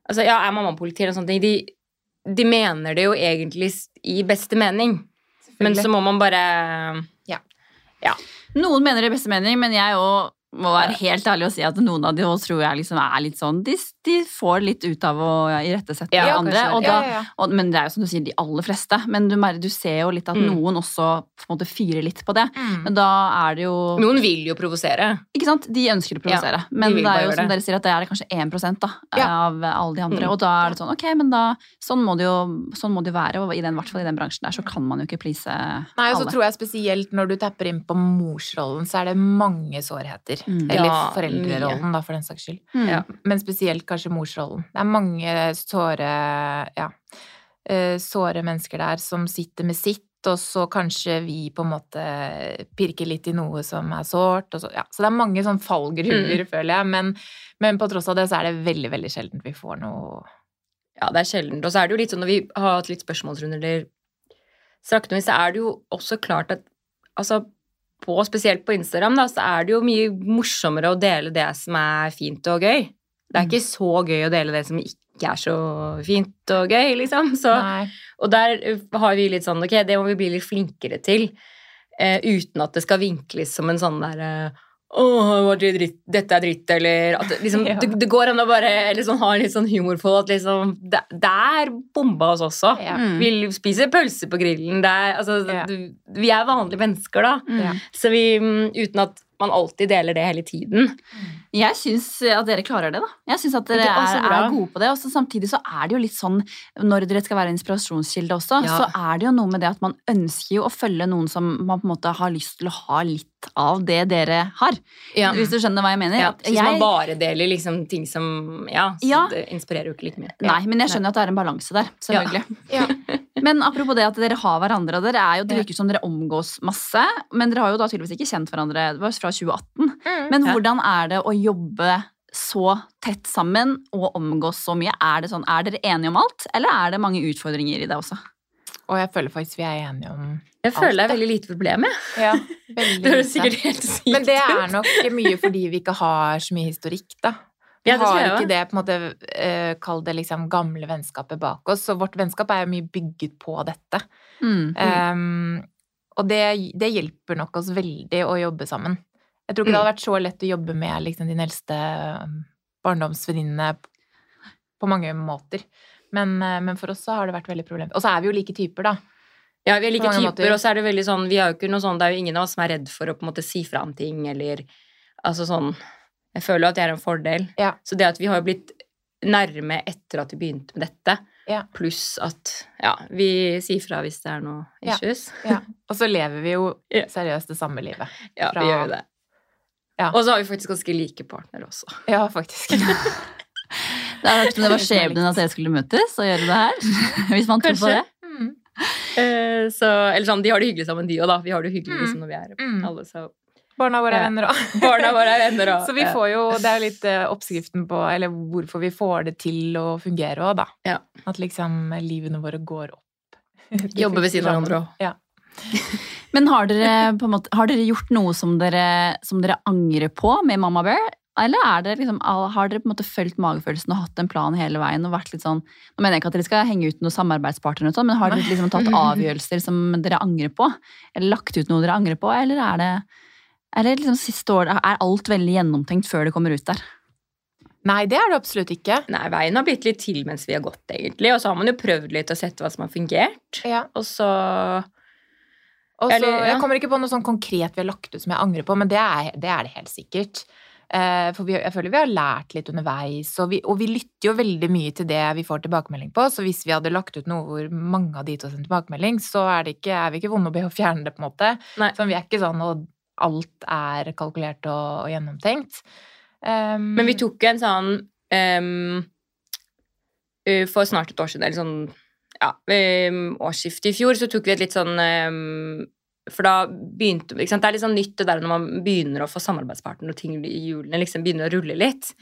Altså, ja, er mammapoliti eller sånne ting, de, de mener det jo egentlig i beste mening. Men så må man bare ja, Noen mener det i beste mening, men jeg òg må være helt ærlig og si at noen av de tror jeg liksom er litt sånn De, de får litt ut av å irettesette Ja, andre. kanskje. Og da, ja, ja, ja. og, men det er jo som du sier, de aller fleste. Men du, du ser jo litt at Mm. noen også på en måte fyrer litt på det. Mm. Men da er det jo Noen vil jo provosere. Ikke sant? De ønsker å provosere. Ja, men det er jo som dere sier, at det er kanskje 1 da, Ja. av alle de andre. Mm. Og da er det sånn, ok, men da Sånn må det jo sånn må det være. Og i den, hvert fall i den bransjen der så kan man jo ikke please Nei, og så alle. tror jeg spesielt når du tapper inn på morsrollen, så er det mange sårheter. Mm. Eller Ja, foreldrerollen, da, for den saks skyld. Mm. Ja. Men spesielt kanskje morsrollen. Det er mange såre ja, eh, såre mennesker der som sitter med sitt, og så kanskje vi på en måte pirker litt i noe som er sårt. Så, ja. så det er mange sånn fallgruver, Mm. føler jeg. Men, men på tross av det så er det veldig, veldig sjelden vi får noe Ja, det er sjeldent. Og så er det jo litt sånn når vi har hatt litt spørsmålsrunder eller snakket om det, så er det jo også klart at altså på, spesielt på Instagram, da, så er det jo mye morsommere å dele det som er fint og gøy. Det er Mm. ikke så gøy å dele det som ikke er så fint og gøy, liksom. Så, og der uh, har vi litt sånn, ok, det må vi bli litt flinkere til, eh, uten at det skal vinkles som en sånn der eh, Åh, dette er dritt, eller at liksom, Ja. det, det går an å bare liksom, ha en litt sånn humor på at liksom Det, det er bomba oss også. Ja. Mm. Vi spiser pølse på grillen. Det er, altså, Ja. du, vi er vanlige mennesker, da. Mm. Så vi, mm, uten at man alltid deler det hele tiden. Jeg syns at dere klarer det, da. Jeg syns at dere er er, er gode på det. Og samtidig så er det jo litt sånn, når dere skal være inspirasjonskilde også, Ja. så er det jo noe med det at man ønsker jo å følge noen som man på en måte har lyst til å ha litt av det dere har. Ja. Hvis du skjønner hva jeg mener? Ja, At hvis man bare deler liksom ting som Ja, så Ja. det inspirerer jo ikke like mye. Nei, men jeg skjønner at det er en balanse der. selvfølgelig. Ja. Men apropos det at dere har hverandre, dere er jo, det virker som dere omgås masse, men dere har jo da tydeligvis ikke kjent hverandre det var fra 2018. Mm. Men hvordan er det å jobbe så tett sammen og omgås så mye? Er, det sånn, er dere enige om alt, eller er det mange utfordringer i det også? Og jeg føler faktisk vi er enige om Jeg føler det er veldig lite problem, jeg. ja, Det høres sikkert helt sykt Men det er nok mye fordi vi ikke har så mye historikk, da. Vi har ikke det, på en måte, eh, kall det liksom gamle vennskapet bak oss. Så vårt vennskap er jo mye bygget på dette. Mm. Um, og det, det hjelper nok oss veldig å jobbe sammen. Jeg tror ikke det hadde vært så lett å jobbe med liksom, din eldste um, barndomsvenninne på mange måter. Men, eh, men for oss så har det vært veldig problem. Og så er vi jo like typer, da. Ja, vi er like typer, måter. og så er det veldig sånn Vi er jo ikke noe sånn Det er jo ingen av oss som er redd for å på en måte si fra om ting, eller Altså sånn Jeg føler at det er en fordel. Ja. Så det at vi har blitt nærme etter at vi begynte med dette, Ja. pluss at ja, vi sier fra hvis det er noe issues. Ja. Og så lever vi jo seriøst det samme livet. Ja, Fra- vi gjør jo det. Ja. Og så har vi faktisk ganske like partnere også. Ja, faktisk. Det er som det var skjebnen at dere skulle møtes og gjøre det her. Hvis man tror på det. Mm. Uh, så, eller sånn, De har det hyggelig sammen, de òg, da. Vi har det hyggelig Mm. liksom, når vi er Mm. alle. Så Barna våre er venner òg. barna våre er venner òg. Så vi får jo, det er jo litt eh, oppskriften på Eller hvorfor vi får det til å fungere òg, da. Ja. At liksom livene våre går opp. Jobber ved siden av hverandre òg. Ja. Men har dere, måte, har dere gjort noe som dere, som dere angrer på med Mamma Bear? Eller er det liksom, har dere på en måte fulgt magefølelsen og hatt en plan hele veien? og vært litt sånn, Nå mener jeg ikke at dere skal henge ut noen samarbeidspartnere, sånn, men har dere liksom tatt avgjørelser som dere angrer på? Eller lagt ut noe dere angrer på? Eller er det eller liksom siste år, er alt veldig gjennomtenkt før det kommer ut der? Nei, det er det absolutt ikke. Nei, veien har blitt litt til mens vi har gått, egentlig. Og så har man jo prøvd litt og sett hva som har fungert. Ja. Og så Og så, ja. Jeg kommer ikke på noe sånn konkret vi har lagt ut som jeg angrer på, men det er det, er det helt sikkert. Eh, For vi, jeg føler vi har lært litt underveis, og vi, og vi lytter jo veldig mye til det vi får tilbakemelding på. Så hvis vi hadde lagt ut noe hvor mange av de to sendte tilbakemelding, så er, det ikke, er vi ikke vonde å be å fjerne det, på en måte. Nei. Så vi er ikke sånn og alt er kalkulert og, og gjennomtenkt. Um, Men vi tok en sånn ehm, uh, For snart et år siden, eller sånn ja, um, årsskiftet i fjor, så tok vi et litt sånn um, For da begynte ikke sant? Det er litt sånn nytt det der når man begynner å få samarbeidspartner og ting i hjulene liksom begynner å rulle litt.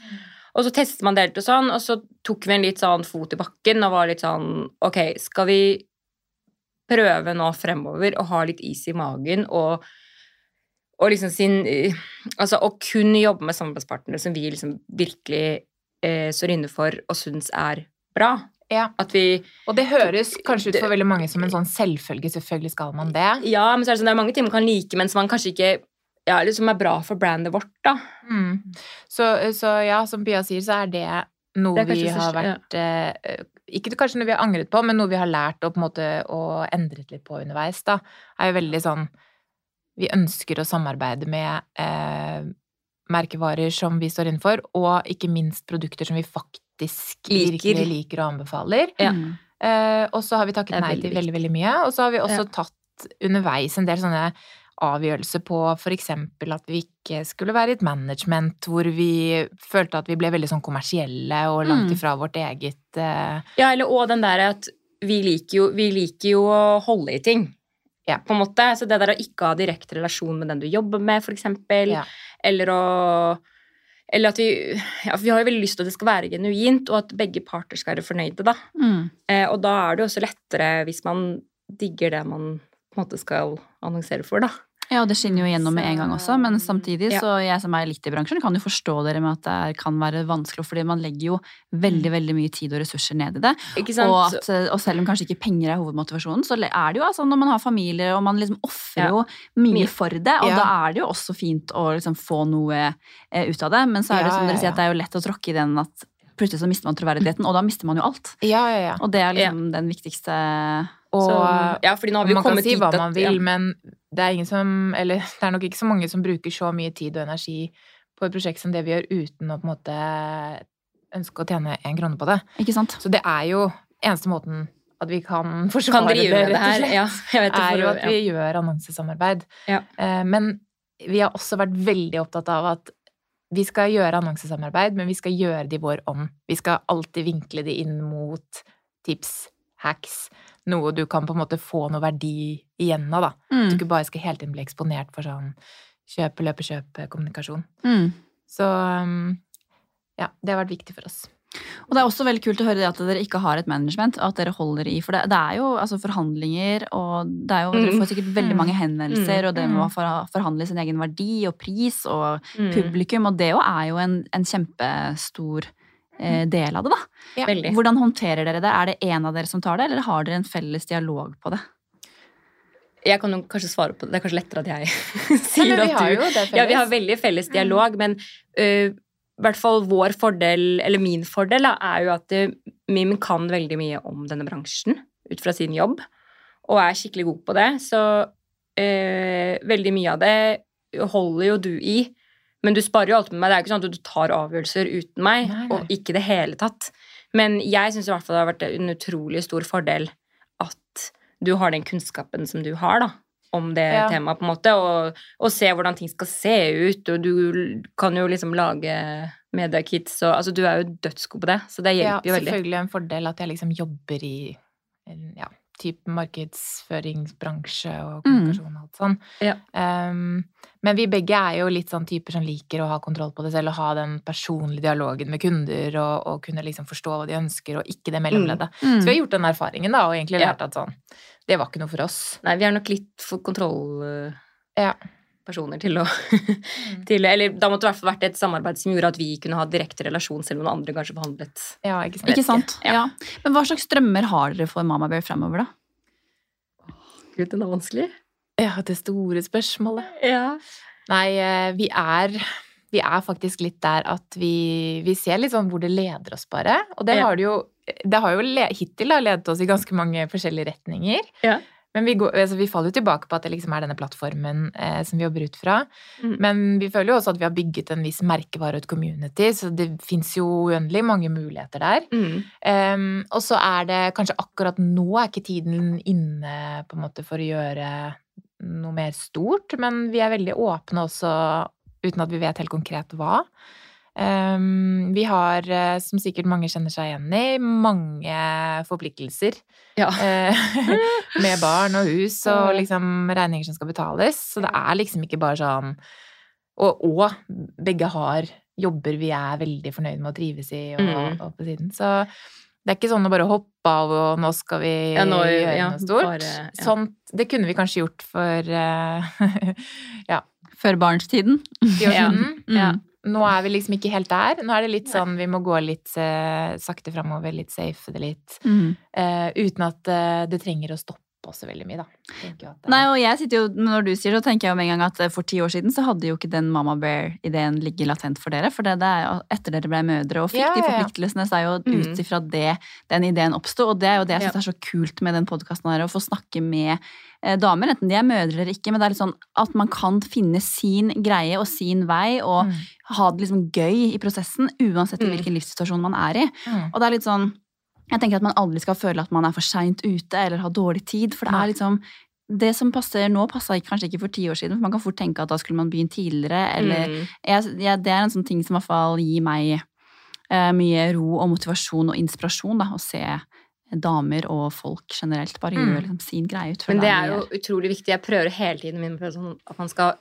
Og så testet man det litt og sånn, og så tok vi en litt sånn fot i bakken og var litt sånn Ok, skal vi prøve nå fremover å ha litt is i magen og og liksom sin eh, Altså å kun jobbe med samarbeidspartnere som vi liksom virkelig eh, står inne for og syns er bra. Ja. At vi Og det høres kanskje ut for veldig mange som en sånn selvfølge. Selvfølgelig skal man det. Ja, men så er det sånn, det er mange ting man kan like, men som man kanskje ikke ja, liksom er bra for brandet vårt, da. Mm. Så, så ja, som Pia sier, så er det noe Det er vi har vært eh, Ikke kanskje noe vi har angret på, men noe vi har lært og på en måte og endret litt på underveis, da. Er jo veldig sånn Vi ønsker å samarbeide med eh, merkevarer som vi står innenfor, og ikke minst produkter som vi faktisk Liker. virkelig liker og anbefaler. Ja. Mm. Eh, og så har vi takket nei til veldig, veldig mye. Og så har vi også Ja. tatt underveis en del sånne avgjørelser på for eksempel at vi ikke skulle være i et management hvor vi følte at vi ble veldig sånn kommersielle og langt Mm. ifra vårt eget eh, Ja, eller og den der at vi liker jo, vi liker jo å holde i ting. Ja. På en måte. Så det der å ikke ha direkte relasjon med den du jobber med, eksempel. Ja. Eller å Eller at vi Ja, vi har jo veldig lyst til at det skal være genuint, og at begge parter skal være fornøyde, da. Mm. Eh, og da er det jo også lettere hvis man digger det man på en måte skal annonsere for, da. Ja, og det skinner jo gjennom med en gang også, men samtidig Ja. så jeg som er litt i bransjen, kan jo forstå dere med at det kan være vanskelig, fordi man legger jo veldig, veldig mye tid og ressurser ned i det. Ikke sant? Og, at, og selv om kanskje ikke penger er hovedmotivasjonen, så er det jo altså når man har familie, og man liksom ofrer Ja. jo mye for det, og Ja. da er det jo også fint å liksom få noe eh, ut av det. Men så er det Ja, som ja, dere sier, at det er jo lett å tråkke i den at plutselig så mister man troverdigheten, og da mister man jo alt. Ja, ja, ja. Og det er liksom den viktigste Og Så- ja, fordi nå har vi man kan kommet si dit hva man ja. vil, men det er ingen som Eller det er nok ikke så mange som bruker så mye tid og energi på et prosjekt som det vi gjør, uten å på en måte ønske å tjene en krone på det. Ikke sant? Så det er jo eneste måten at vi kan forsvare kan det rett og slett, Ja, det. er jo at vi gjør annonsesamarbeid. Ja. Eh, Men vi har også vært veldig opptatt av at vi skal gjøre annonsesamarbeid, men vi skal gjøre det i vår ånd. Vi skal alltid vinkle det inn mot tips, hacks, noe du kan på en måte få noe verdi igjen av, da. At Mm. du ikke bare skal hele tiden bli eksponert for sånn kjøpe, løpe, kjøpe-kommunikasjon. Mm. Så um, ja, det har vært viktig for oss. Og det er også veldig kult å høre det at dere ikke har et management, og at dere holder i. For det, det er jo altså, forhandlinger, og det er jo, dere Mm. får sikkert veldig mange henvendelser, Mm. og det med å forhandle sin egen verdi og pris og Mm. publikum, og det jo er jo en, en kjempestor del av det, da. Ja. Hvordan håndterer dere det? Er det en av dere som tar det, eller har dere en felles dialog på det? Jeg kan kanskje svare på det. Det er kanskje lettere at jeg sier at har du jo det Ja, vi har veldig felles dialog, men uh, i hvert fall vår fordel, eller min fordel, da, er jo at øh, Mim kan veldig mye om denne bransjen ut fra sin jobb. og er skikkelig god på det, så uh, veldig mye av det holder jo du i. Men du sparer jo alt med meg. Det er jo ikke sånn at du tar avgjørelser uten meg, Nei, nei. og ikke i det hele tatt. Men jeg syns i hvert fall det har vært en utrolig stor fordel at du har den kunnskapen som du har, da. Om det Ja. temaet, på en måte, og, og se hvordan ting skal se ut. Og du kan jo liksom lage mediekits og Altså, du er jo dødsgod på det, så det Ja, hjelper jo veldig. Ja, selvfølgelig en fordel at jeg liksom jobber i ja, type markedsføringsbransje og kommunikasjon og alt sånn. Ja. Um, men vi begge er jo litt sånn typer som liker å ha kontroll på det selv og ha den personlige dialogen med kunder og, og kunne liksom forstå hva de ønsker, og ikke det mellomleddet. Mm. Så vi har gjort den erfaringen da, og egentlig Ja. lært at sånn Det var ikke noe for oss. Nei, vi er nok litt for kontroll... Ja. Til å til, Eller da måtte det i hvert fall vært et samarbeid som gjorde at vi kunne ha direkte relasjon, selv om noen andre kanskje behandlet Ja, ikke sant? Ikke sant? Ja. Ja. Men hva slags drømmer har dere for Mama Bear fremover, da? Gud, den er vanskelig. Ja, det store spørsmålet. Ja. Nei, eh, vi er, vi er faktisk litt der at vi, vi ser litt sånn hvor det leder oss, bare. Og det Ja. har det jo, det har jo hittil da, ledet oss i ganske mange forskjellige retninger. Ja. Men vi, går, altså vi faller jo tilbake på at det liksom er denne plattformen eh, som vi jobber ut fra. Mm. Men vi føler jo også at vi har bygget en viss merkevare og et community, så det fins jo uendelig mange muligheter der. Mm. Um, og så er det kanskje akkurat nå er ikke tiden inne på en måte for å gjøre noe mer stort, men vi er veldig åpne også uten at vi vet helt konkret hva. Em, vi har, eh, som sikkert mange kjenner seg igjen i, mange forpliktelser. Ja. eh, med barn og hus og liksom regninger som skal betales. Så det er liksom ikke bare sånn Og, og begge har jobber vi er veldig fornøyd med å trives i og, Mm. og på siden. Så det er ikke sånn å bare hoppe av og nå skal vi Ja, nå- gjøre ja, noe stort. bare- ja. Sånt, det kunne vi kanskje gjort for uh, ja, Før barnstiden? Ja år Ja. Mm. Nå er vi liksom ikke helt der. Nå er det litt sånn vi må gå litt uh, sakte framover, litt safe det litt. Mm. Uh, uten at uh, det trenger å stoppe oss veldig mye, da. Nei, og jeg sitter jo, Når du sier det, så tenker jeg jo med en gang at eh, for ti år siden så hadde jo ikke den Mama Bear-ideen ligget latent for dere. For det, det er jo etter dere ble mødre og fikk Ja, de forpliktelsene, så er jo Mm. ut ifra det den ideen oppsto. Og det er jo det jeg Ja. er så kult med den podkasten her, å få snakke med eh, damer, enten de er mødre eller ikke, men det er litt sånn at man kan finne sin greie og sin vei, og Mm. ha det liksom gøy i prosessen, uansett i Mm. hvilken livssituasjon man er i. Mm. Og det er litt sånn Jeg tenker at man aldri skal føle at man er for seint ute eller har dårlig tid, for det er liksom det som passer nå, passa kanskje ikke for ti år siden, for man kan fort tenke at da skulle man begynt tidligere, eller Mm. jeg, jeg, Det er en sånn ting som i hvert fall gir meg eh, mye ro og motivasjon og inspirasjon, da, å se damer og folk generelt bare Mm. gjøre liksom, sin greie ut Men det er jo utrolig viktig. Jeg prøver hele tiden min sånn at man skal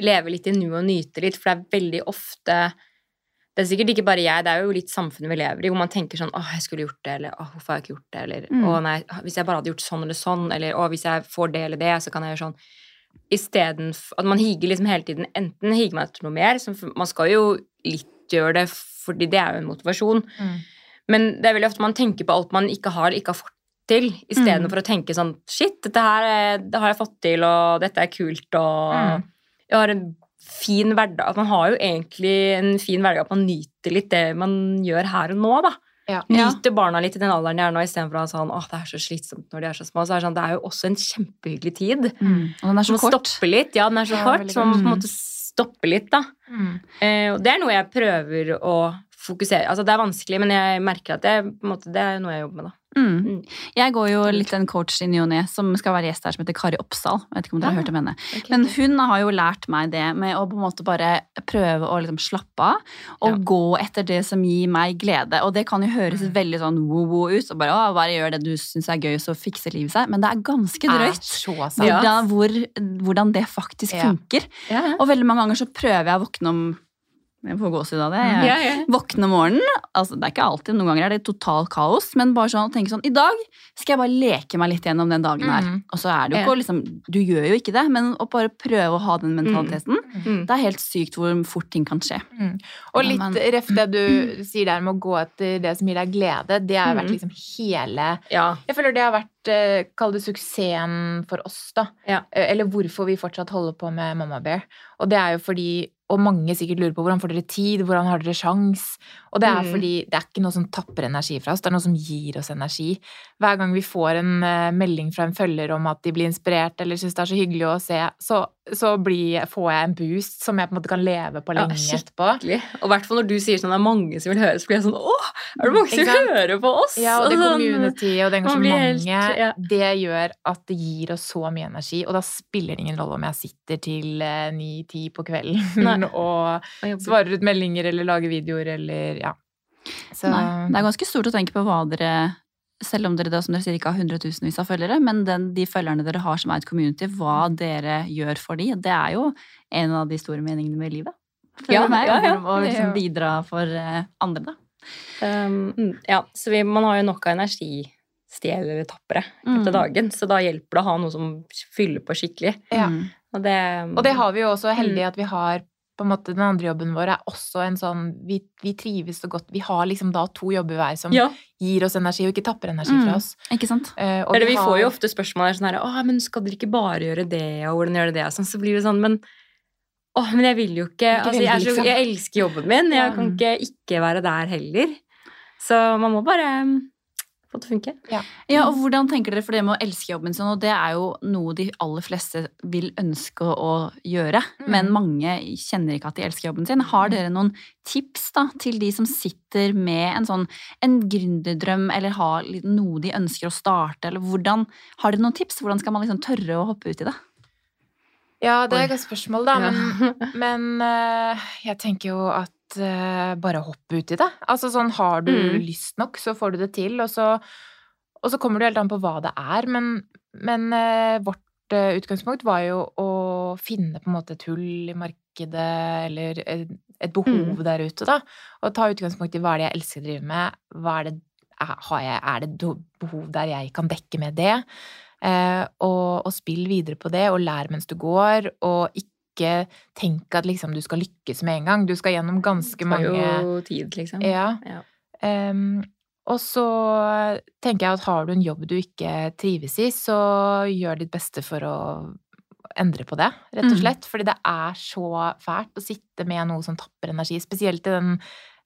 leve litt i nuet og nyte litt, for det er veldig ofte Det er sikkert ikke bare jeg, det er jo litt samfunnet vi lever i, hvor man tenker sånn 'Å, jeg skulle gjort det', eller 'Å, hvorfor har jeg ikke gjort det', eller Mm. 'Å, nei, hvis jeg bare hadde gjort sånn eller sånn', eller 'Å, hvis jeg får det eller det, så kan jeg gjøre sånn'. Istedenfor at man higer liksom hele tiden. Enten higer man etter noe mer, som man skal jo litt gjøre det, fordi det er jo en motivasjon. Mm. Men det er veldig ofte man tenker på alt man ikke har, eller ikke har fått til, istedenfor Mm. å tenke sånn Shit, dette her er- det har jeg fått til, og dette er kult, og Mm. jeg har en fin hverdag. At man har jo egentlig en fin hverdag, at man nyter litt det man gjør her og nå, da. Ja. Nyter barna litt i den alderen de er nå, istedenfor å ha sånn åh, det er så slitsomt når de er så små. Så er det sånn, det er jo også en kjempehyggelig tid. Mm. Og den er Så man kort. stopper litt. Ja, den er så kort, så man på en måte stoppe litt, da. Mm. Eh, og det er noe jeg prøver å fokusere Altså, det er vanskelig, men jeg merker at det, på en måte, det er noe jeg jobber med, da. Mm. Mm. Jeg går jo litt en coach i ny og ne som skal være gjest her, som heter Kari Oppsal. Jeg vet ikke om dere har Ah. hørt om henne. Men hun har jo lært meg det med å på en måte bare prøve å liksom slappe av og Ja. gå etter det som gir meg glede. Og det kan jo høres Mm. veldig sånn wo-wo ut, og bare å, bare gjør det du syns er gøy, så fikser livet seg. Men det er ganske Er drøyt. Ja. Hvordan, hvor, hvordan det faktisk Ja. funker. Ja, Og veldig mange ganger så prøver jeg å våkne om Jeg får gåsehud av det. Jeg, ja, ja. Våkne om morgenen. Altså, det er ikke alltid, noen ganger er det totalt kaos, men bare sånn tenke sånn I dag skal jeg bare leke meg litt gjennom den dagen her. Mm. Og så er det jo ikke liksom Du gjør jo ikke det, men å bare prøve å ha den mentaliteten. Mm. Det er helt sykt hvor fort ting kan skje. Mm. Og Ja, litt men- ref det du sier der med å gå etter det som gir deg glede, det har vært Mm. liksom hele ja. Jeg føler det har vært, eh, kall det suksessen for oss, da. Ja. Eh, Eller hvorfor vi fortsatt holder på med Mamma Bear. Og det er jo fordi og mange sikkert lurer på hvordan får dere tid, hvordan har dere sjans? Og det er Mm. fordi det er ikke noe som tapper energi fra oss, det er noe som gir oss energi. Hver gang vi får en eh, melding fra en følger om at de blir inspirert eller syns det er så hyggelig å se, så, så blir, får jeg en boost som jeg på en måte kan leve på lenge ja, etterpå. Og i hvert fall når du sier sånn det er mange som vil høre, så blir jeg sånn Åh, er det mange som vil høre på oss? Ja, og det sånn- community og det engasjementet, helt- ja. det gjør at det gir oss så mye energi. Og da spiller det ingen rolle om jeg sitter til ni-ti på kvelden Og svarer ut meldinger eller lager videoer eller ja. Så Nei, det er ganske stort å tenke på hva dere selv om dere da, som dere sier, ikke har hundretusenvis av følgere, men den, de følgerne dere har som er et community, hva dere gjør for de, det er jo en av de store meningene med livet. Ja, meg, ja, ja. Og liksom bidra for eh, andre, da. Um, mm, ja, så vi, man har jo nok av energistjelere tappere Mm. etter dagen, så da hjelper det å ha noe som fyller på skikkelig. Ja. Mm. Og det, Og det har vi jo også heldig Mm. at vi har på en måte Den andre jobben vår er også en sånn Vi, vi trives så godt. Vi har liksom da to jobber hver som ja, gir oss energi, og ikke tapper energi Mm. fra oss. Ikke sant? Uh, og Eller vi får har- jo ofte spørsmål der sånn her Å, men skal dere ikke bare gjøre det, og hvordan gjør dere det? Sånn, så blir det sånn, men Å, men jeg vil jo ikke Ikke Altså, jeg, er så, liksom. jeg elsker jobben min. Jeg Ja. kan ikke ikke være der heller. Så man må bare få det til å funke. Ja, og hvordan tenker dere for det med å elske jobben sin? Og det er jo noe de aller fleste vil ønske å gjøre, Mm. men mange kjenner ikke at de elsker jobben sin. Har dere noen tips da til de som sitter med en sånn en gründerdrøm, eller har noe de ønsker å starte, eller hvordan Har dere noen tips? Hvordan skal man liksom tørre å hoppe ut i det? Ja, det er et godt spørsmål, da. Ja. Men, men eh, jeg tenker jo at eh, bare hopp ut i det. Altså sånn, har du Mm. lyst nok, så får du det til. Og så, og så kommer det helt an på hva det er. Men, men uh, vårt uh, utgangspunkt var jo å finne på en måte et hull i markedet, eller et, et behov Mm. der ute, da. Og ta utgangspunkt i hva er det jeg elsker å drive med. Hva er det, har jeg, er det behov der jeg kan dekke med det? Eh, og, og spill videre på det, og lær mens du går, og ikke tenk at liksom du skal lykkes med en gang. Du skal gjennom ganske mange Det tar jo tid, liksom. Ja. Ja. Um, og så tenker jeg at har du en jobb du ikke trives i, så gjør ditt beste for å endre på det, rett og Mm. slett. Fordi det er så fælt å sitte med noe som tapper energi, spesielt i den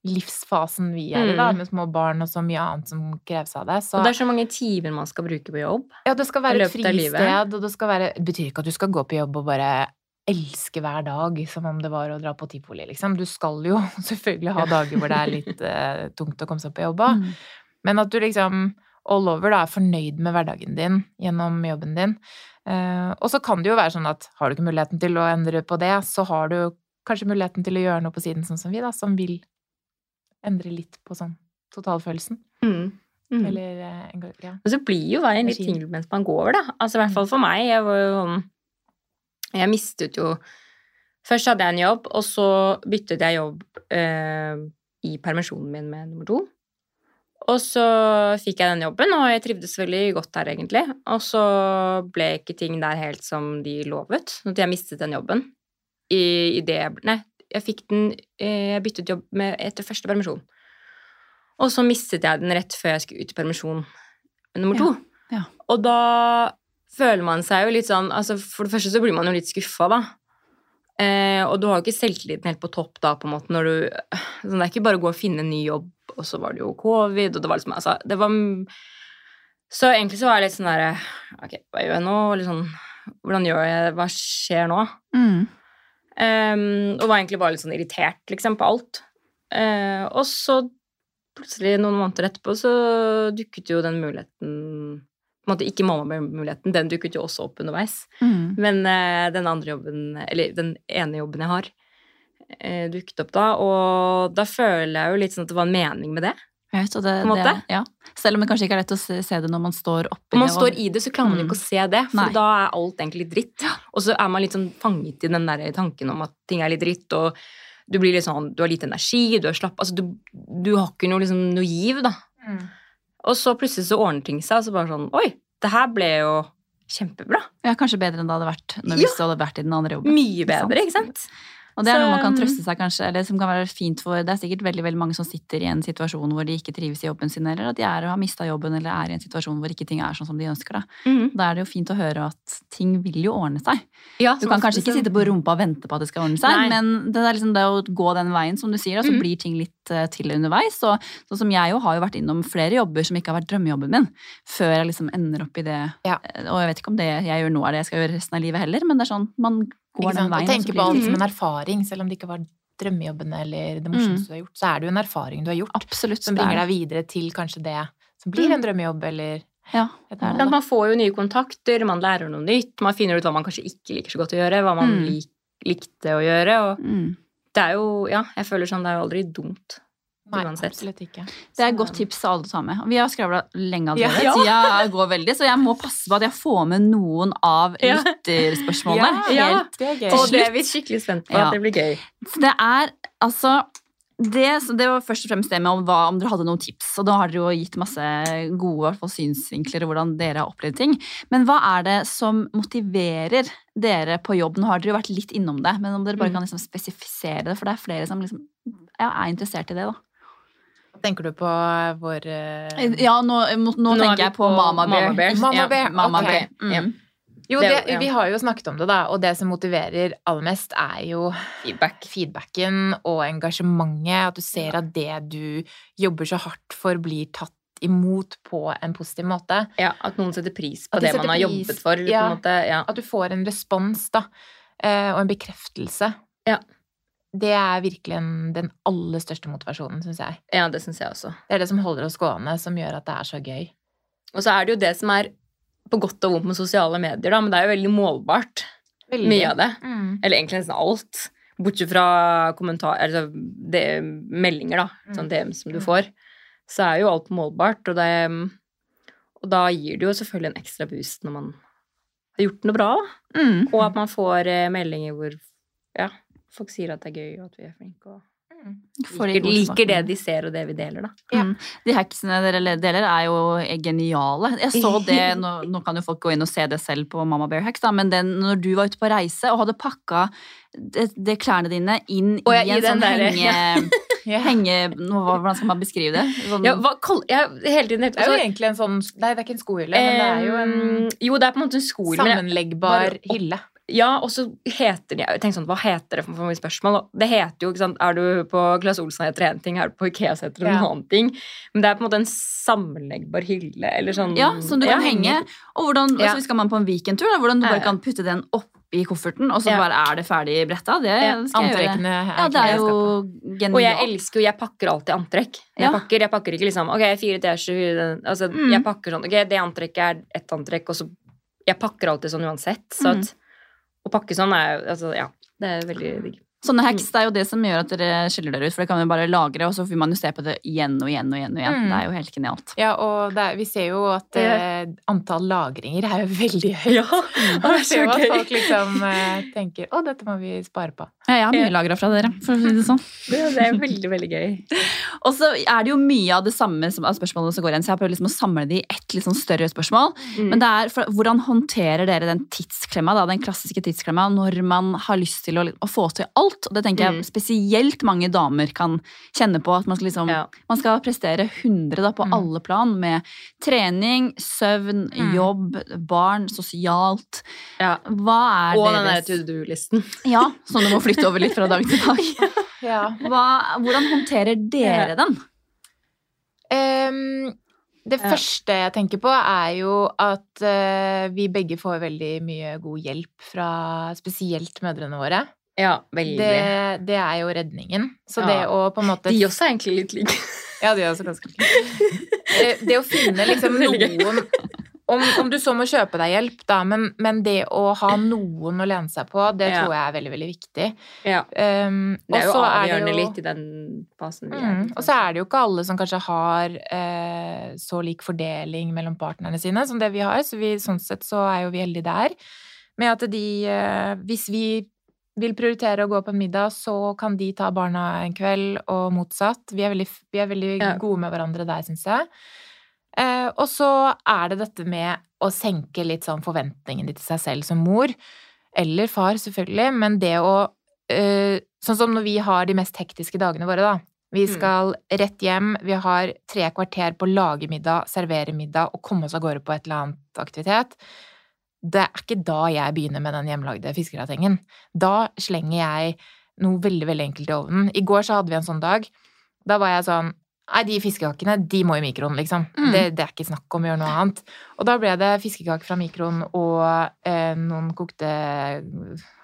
livsfasen vi er i, da, Mm. med små barn og så mye annet som kreves av deg. Så Og det er så mange timer man skal bruke på jobb. ja, det skal være et fristed, og det skal være Det betyr ikke at du skal gå på jobb og bare elske hver dag som om det var å dra på tivoli, liksom. Du skal jo selvfølgelig ha dager hvor det er litt uh, tungt å komme seg på jobb òg. Mm. Men at du liksom all over da er fornøyd med hverdagen din gjennom jobben din. Uh, og så kan det jo være sånn at har du ikke muligheten til å endre på det, så har du kanskje muligheten til å gjøre noe på siden, sånn som vi, da, som vil endre litt på sånn totalfølelsen. Mm. Mm. Eller eh, ja. Og så blir jo veien litt tyngre mens man går, da. Altså i hvert fall for meg. Jeg var jo sånn Jeg mistet jo Først hadde jeg en jobb, og så byttet jeg jobb eh, i permisjonen min med nummer to. Og så fikk jeg den jobben, og jeg trivdes veldig godt der, egentlig. Og så ble ikke ting der helt som de lovet, så at jeg mistet den jobben. I, i det Nei, jeg fikk den eh, Jeg byttet jobb med, etter første permisjon. Og så mistet jeg den rett før jeg skulle ut i permisjon nummer to. ja. Og da føler man seg jo litt sånn altså For det første så blir man jo litt skuffa, da. Eh, og du har jo ikke selvtilliten helt på topp da, på en måte, når du sånn, Det er ikke bare å gå og finne en ny jobb, og så var det jo covid, og det var liksom altså, det var, Så egentlig så var jeg litt sånn derre Ok, hva gjør jeg nå? Liksom, Hvordan gjør jeg Hva skjer nå? Mm. Ehm, og var egentlig bare litt sånn irritert liksom, på alt. Eh, og så plutselig, noen måneder etterpå, så dukket jo den muligheten måte Ikke mamma-muligheten, den dukket jo også opp underveis. Mm. Men eh, den andre jobben, eller den ene jobben jeg har, eh, dukket opp da. Og da føler jeg jo litt sånn at det var en mening med det. Vet, det. Det, ja. Selv om det kanskje ikke er lett å se, se det når man står oppi Når man står i det, så klarer man Mm. ikke å se det, for Nei. da er alt egentlig litt dritt. Og så er man litt sånn fanget i den der tanken om at ting er litt dritt, og du blir litt sånn Du har lite energi, du er slapp Altså, du, du har ikke noe, liksom, noe giv, da. Mm. Og så plutselig så ordner ting seg, og så bare sånn Oi, det her ble jo kjempebra. Ja, kanskje bedre enn det hadde vært når Ja. vi hadde vært i den andre jobben. Mye bedre, ikke sant? Og det er Så, noe man kan trøste seg kanskje, eller som kan være fint for Det er sikkert veldig veldig mange som sitter i en situasjon hvor de ikke trives i jobben sin, eller at de er og har mista jobben, eller er i en situasjon hvor ikke ting er sånn som de ønsker. Da. Mm. da er det jo fint å høre at ting vil jo ordne seg. Ja, Du kan kanskje ikke sitte på rumpa og vente på at det skal ordne seg, Nei. men det er liksom det å gå den veien, som du sier, og så mm. blir ting litt uh, til underveis. Og sånn som jeg jo har jo vært innom flere jobber som ikke har vært drømmejobben min, før jeg liksom ender opp i det. Ja. Eh, Og jeg vet ikke om det jeg gjør nå er det jeg skal gjøre resten av livet heller, men det er sånn, man går den veien. Og og tenke på alt som en erfaring, selv om det ikke var drømmejobben eller det morsomste du har gjort, så er det jo en erfaring du har gjort, Absolutt. som er bringer deg videre til kanskje det som blir en drømmejobb, eller Ja, det det. Man får jo nye kontakter, man lærer noe nytt, man finner ut hva man kanskje ikke liker så godt å gjøre, hva man Mm. lik, likte å gjøre, og Mm. det er jo, ja, jeg føler sånn, det er jo aldri dumt. Nei, uansett. absolutt ikke. Det er et godt tips til alle med. Vi har skravla lenge allerede. Ja. Tida går veldig, så jeg må passe på at jeg får med noen av Ja. lytterspørsmålene. Ja, Helt det er gøy. Og det er vi skikkelig spent på, Ja. at det blir gøy. Så det er altså det, det var først og fremst det med om, hva, om dere hadde noen tips. Og da har dere jo gitt masse gode i hvert fall, synsvinkler og hvordan dere har opplevd ting. Men hva er det som motiverer dere på jobb? Nå har dere jo vært litt innom det, men om dere bare Mm. kan liksom spesifisere det, for det er flere som liksom, ja, er interessert i det. da. Tenker du på vår eh, Ja, nå, nå, Nå er tenker jeg på på Mama Bear. Mama Bear. Mama Ja, Mama okay. Bear. Mm. Jo, Det det, ja. vi har jo snakket om det, da, og det som motiverer aller mest, er jo Feedback. feedbacken og engasjementet. At du ser at det du jobber så hardt for, blir tatt imot på en positiv måte. Ja, at noen setter pris på de det man har pris- jobbet for. ja. På en måte. Ja. At du får en respons, da, eh, og en bekreftelse. Ja. Det er virkelig en, den aller største motivasjonen, syns jeg. ja, det synes jeg også. Det er det som holder oss gående, som gjør at det er så gøy. Og så er det jo det som er på godt og vondt med sosiale medier, da, men det er jo veldig målbart, Veldig. mye av det. Mm. Eller egentlig nesten alt. Bortsett fra altså det, meldinger, da. Sånn DM som du Mm. får. Så er jo alt målbart, og, det, og da gir det jo selvfølgelig en ekstra boost når man har gjort noe bra. Mm. Og at man får eh, meldinger hvor ja, folk sier at det er gøy, og at vi er flinke. og Mm. De liker, liker det de ser, og det vi deler, da. Ja. Mm. De hacksene dere deler, er jo geniale. Jeg så det, nå, nå kan jo folk gå inn og se det selv på Mama Bear Hacks, da, men den, når du var ute på reise og hadde pakka det, det klærne dine inn ja, i en i sånn der, henge... Ja. henge nå, hvordan skal man beskrive det? Sånn, Ja, hva, kol, ja, hele tiden Det er jo egentlig en sånn Nei, det er ikke en skohylle, men det er jo en Jo, det er på en måte en jeg- sammenleggbar hylle. Ja, og så heter det Jeg tenkte sånn, hva heter det for, for mye spørsmål? Det heter jo, ikke sant, Er du på Claes Olsson heter det en ting, er du på Ikea heter det en Ja. annen ting. Men det er på en måte en sammenleggbar hylle, eller sånn Ja, som du kan Ja. henge. Og hvordan, Ja. altså, skal man på en weekendtur, da, hvordan du bare kan putte den oppi kofferten, og så Ja. bare er det ferdig bretta. Det Ja, skal jeg gjøre. Antrekkene Ja, det er jo genialt. Og jeg elsker jo Jeg pakker alltid antrekk. Jeg, Ja. pakker, jeg pakker ikke liksom Ok, fire T-skjorter Altså, Mm. jeg pakker sånn Ok, det antrekket er ett antrekk, og så Jeg pakker alltid sånn uansett. Så Mm. Å pakke sånn er jo Altså, ja. Det er veldig digg. Sånne hacks det er jo det som gjør at dere skiller dere ut, for det kan jo bare lagre, og så vil man jo se på det igjen og igjen og igjen. og igjen. Mm. Det er jo helt genialt. Ja, og det er, vi ser jo at Ja. eh, antall lagringer er jo veldig høyt. Ja, Og det er så jo at folk liksom eh, tenker 'Å, dette må vi spare på'. Ja, jeg har mye Ja. lagra fra dere, for å si det sånn. Det, det er veldig, veldig gøy. Og så er det jo mye av det samme som, av spørsmålene som går igjen, så jeg har prøvd liksom å samle det i ett litt sånn større spørsmål. Mm. Men det er, for, hvordan håndterer dere den tidsklemma, da, den klassiske tidsklemma, når man har lyst til å, å få til alt? Og det tenker jeg Mm. spesielt mange damer kan kjenne på. At man skal, liksom, Ja. man skal prestere 100 da, på Mm. alle plan, med trening, søvn, Mm. jobb, barn, sosialt. Ja. Hva er Og den der deres to do-listen. Ja, som du må flytte over litt fra dag til dag. Ja. Hva, hvordan håndterer dere den? Um, det første jeg tenker på, er jo at uh, vi begge får veldig mye god hjelp fra spesielt mødrene våre. Ja, veldig. Det, det er jo redningen. Så Ja. det å på en måte De også er egentlig litt like. Ja, de er også ganske like. Det å finne liksom noen om, om du så må kjøpe deg hjelp, da, men, men det å ha noen å lene seg på, det Ja. tror jeg er veldig, veldig viktig. Ja. Um, Det er jo avgjørende er jo- litt i den fasen vi er. Mm, og så er det jo ikke alle som kanskje har eh, så lik fordeling mellom partnerne sine som det vi har, så vi, sånn sett så er jo vi heldige der. Med at de eh, Hvis vi vil prioritere å gå på en middag, så kan de ta barna en kveld, og motsatt. Vi er veldig, vi er veldig Ja. gode med hverandre der, syns jeg. Eh, og så er det dette med å senke litt sånn forventningene til seg selv som mor, eller far, selvfølgelig, men det å eh, Sånn som når vi har de mest hektiske dagene våre, da. Vi skal rett hjem, vi har tre kvarter på å lage middag, servere middag og komme oss av gårde på et eller annet aktivitet. Det er ikke da jeg begynner med den hjemmelagde fiskegratengen. Da slenger jeg noe veldig, veldig enkelt i ovnen. I går så hadde vi en sånn dag. Da var jeg sånn Nei, de fiskekakene, de må i mikroen, liksom. Mm. Det, det er ikke snakk om å gjøre noe annet. Og da ble det fiskekaker fra mikroen og eh, noen kokte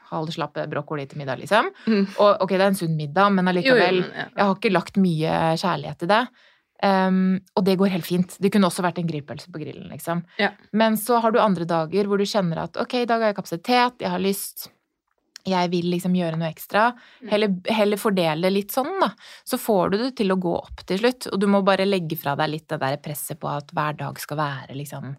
halvslappe brokkoli til middag, liksom. Mm. Og ok, det er en sunn middag, men Jo, jo, allikevel men, ja. Jeg har ikke lagt mye kjærlighet i det. Um, og det går helt fint. Det kunne også vært en grillpølse på grillen, liksom. Ja. Men så har du andre dager hvor du kjenner at ok, i dag har jeg kapasitet, jeg har lyst, jeg vil liksom gjøre noe ekstra. Mm. Heller, heller fordele litt sånn, da. Så får du det til å gå opp til slutt. Og du må bare legge fra deg litt det der presset på at hver dag skal være liksom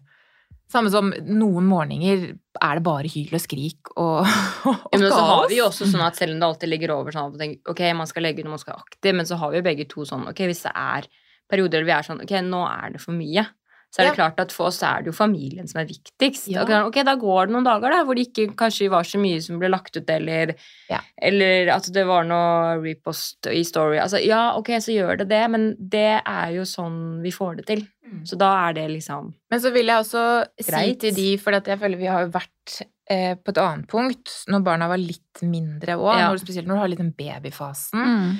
Samme som noen morgener er det bare hyl og skrik og, og Ja, men så har vi jo også sånn at selv om det alltid ligger over sånn at man tenker, ok, man skal legge når man skal være aktiv, men så har vi jo begge to sånn, ok, hvis det er perioder vi er sånn, ok, nå er det for mye, så er det Ja. klart at for oss er det jo familien som er viktigst. Ja. Ok, Ok, da går det noen dager da, hvor det ikke kanskje var så mye som ble lagt ut, eller, Ja. eller at det var noe repost i story. Altså, ja, ok, så gjør det det, men det er jo sånn vi får det til. Mm. Så da er det liksom Men så vil jeg også si til de, for jeg føler vi har jo vært eh, på et annet punkt når barna var litt mindre òg, spesielt når du har litt den babyfasen, Mm.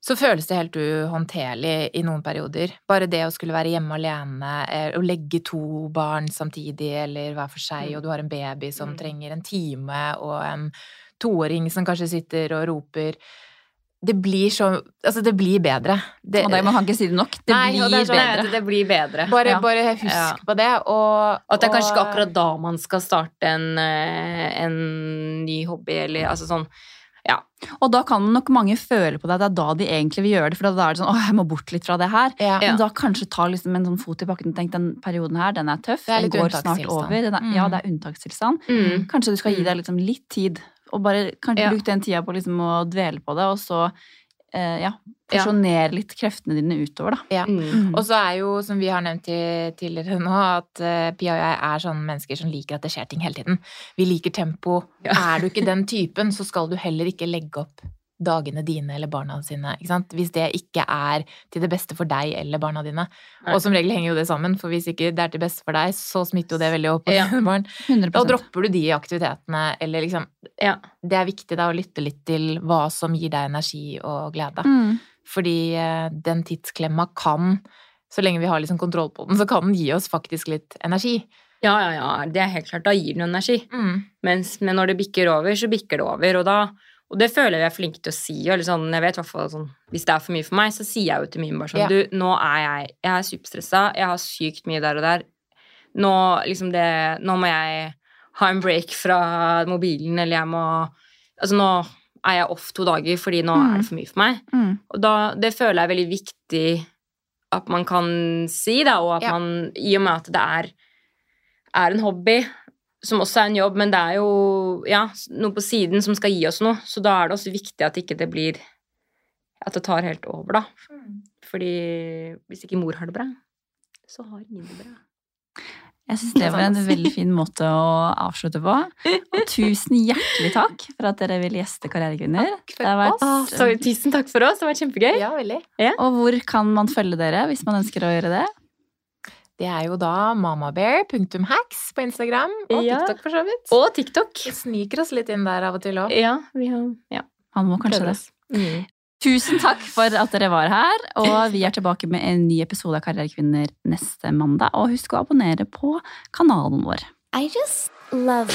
Så føles det helt uhåndterlig i noen perioder. Bare det å skulle være hjemme alene, eh, å legge to barn samtidig eller hver for seg, Mm. og du har en baby som Mm. trenger en time, og en toåring som kanskje sitter og roper Det blir så Altså, det blir bedre. Det, Og det, man kan ikke si det nok. Det Nei, blir det sånn- bedre. Nei, det blir bedre. bare, Ja. bare husk Ja. på det, og At det er kanskje ikke akkurat da man skal starte en, eh, en ny hobby, eller altså sånn Og da kan nok mange føle på det. Det er da de egentlig vil gjøre det. For da er det sånn åh, jeg må bort litt fra det her. Ja. Ja. Men da kanskje ta liksom en sånn fot i bakken og tenke den perioden her, den er tøff. Er Den går snart over. Den er, Mm. Ja, det er unntakstilstand. mm. Kanskje du skal gi Mm. deg liksom litt tid, og bare kanskje Ja. bruke den tida på liksom å dvele på det, og så eh, ja, Ja. porsjonere litt kreftene dine utover, da. Ja. Mm. Og så er jo, som vi har nevnt tidligere nå, at uh, Pia og jeg er sånne mennesker som liker at det skjer ting hele tiden. Vi liker tempo. Ja. Er du ikke den typen, så skal du heller ikke legge opp dagene dine eller barna sine. Ikke sant? Hvis det ikke er til det beste for deg eller barna dine. Nei. Og som regel henger jo det sammen, for hvis ikke det er til beste for deg, så smitter jo det veldig opp på Ja. dine barn. 100 Da dropper du de aktivitetene, eller liksom Ja. Det er viktig da å lytte litt til hva som gir deg energi og glede. Mm. Fordi eh, den tidsklemma kan, så lenge vi har liksom kontroll på den, så kan den gi oss faktisk litt energi. ja, ja, ja, det er helt klart. Da gir den energi. Mm. Mens, men når det bikker over, så bikker det over. Og, da, og det føler jeg vi er flinke til å si. Og sånn, jeg vet hvert sånn, Hvis det er for mye for meg, så sier jeg jo til min bare sånn Ja. Du, nå er jeg Jeg er superstressa. Jeg har sykt mye der og der. Nå, liksom det, nå må jeg ha en break fra mobilen, eller jeg må Altså, nå er jeg off to dager fordi nå Mm. er det for mye for meg. Mm. Og da, det føler jeg er veldig viktig at man kan si, da, og at Ja. man, i og med at det er, er en hobby, som også er en jobb, men det er jo ja, noe på siden som skal gi oss noe, så da er det også viktig at ikke det blir At det tar helt over, da. Fordi hvis ikke mor har det bra, så har ingen det bra. Jeg syns det var en veldig fin måte å avslutte på. Og tusen hjertelig takk for at dere ville gjeste Karrierekvinner. Takk for vært- oss. Så, tusen takk for oss, det har vært kjempegøy. Ja, veldig. Og hvor kan man følge dere hvis man ønsker å gjøre det? Det er jo da mamabear.hacks på Instagram, og Ja. TikTok for så vidt. Og TikTok. Vi sniker oss litt inn der av og til òg. Ja, vi har ja, Han må kanskje det. Mm. Tusen takk for at dere var her, og vi er tilbake med en ny episode av Karrierekvinner neste mandag. Og husk å abonnere på kanalen vår. I just love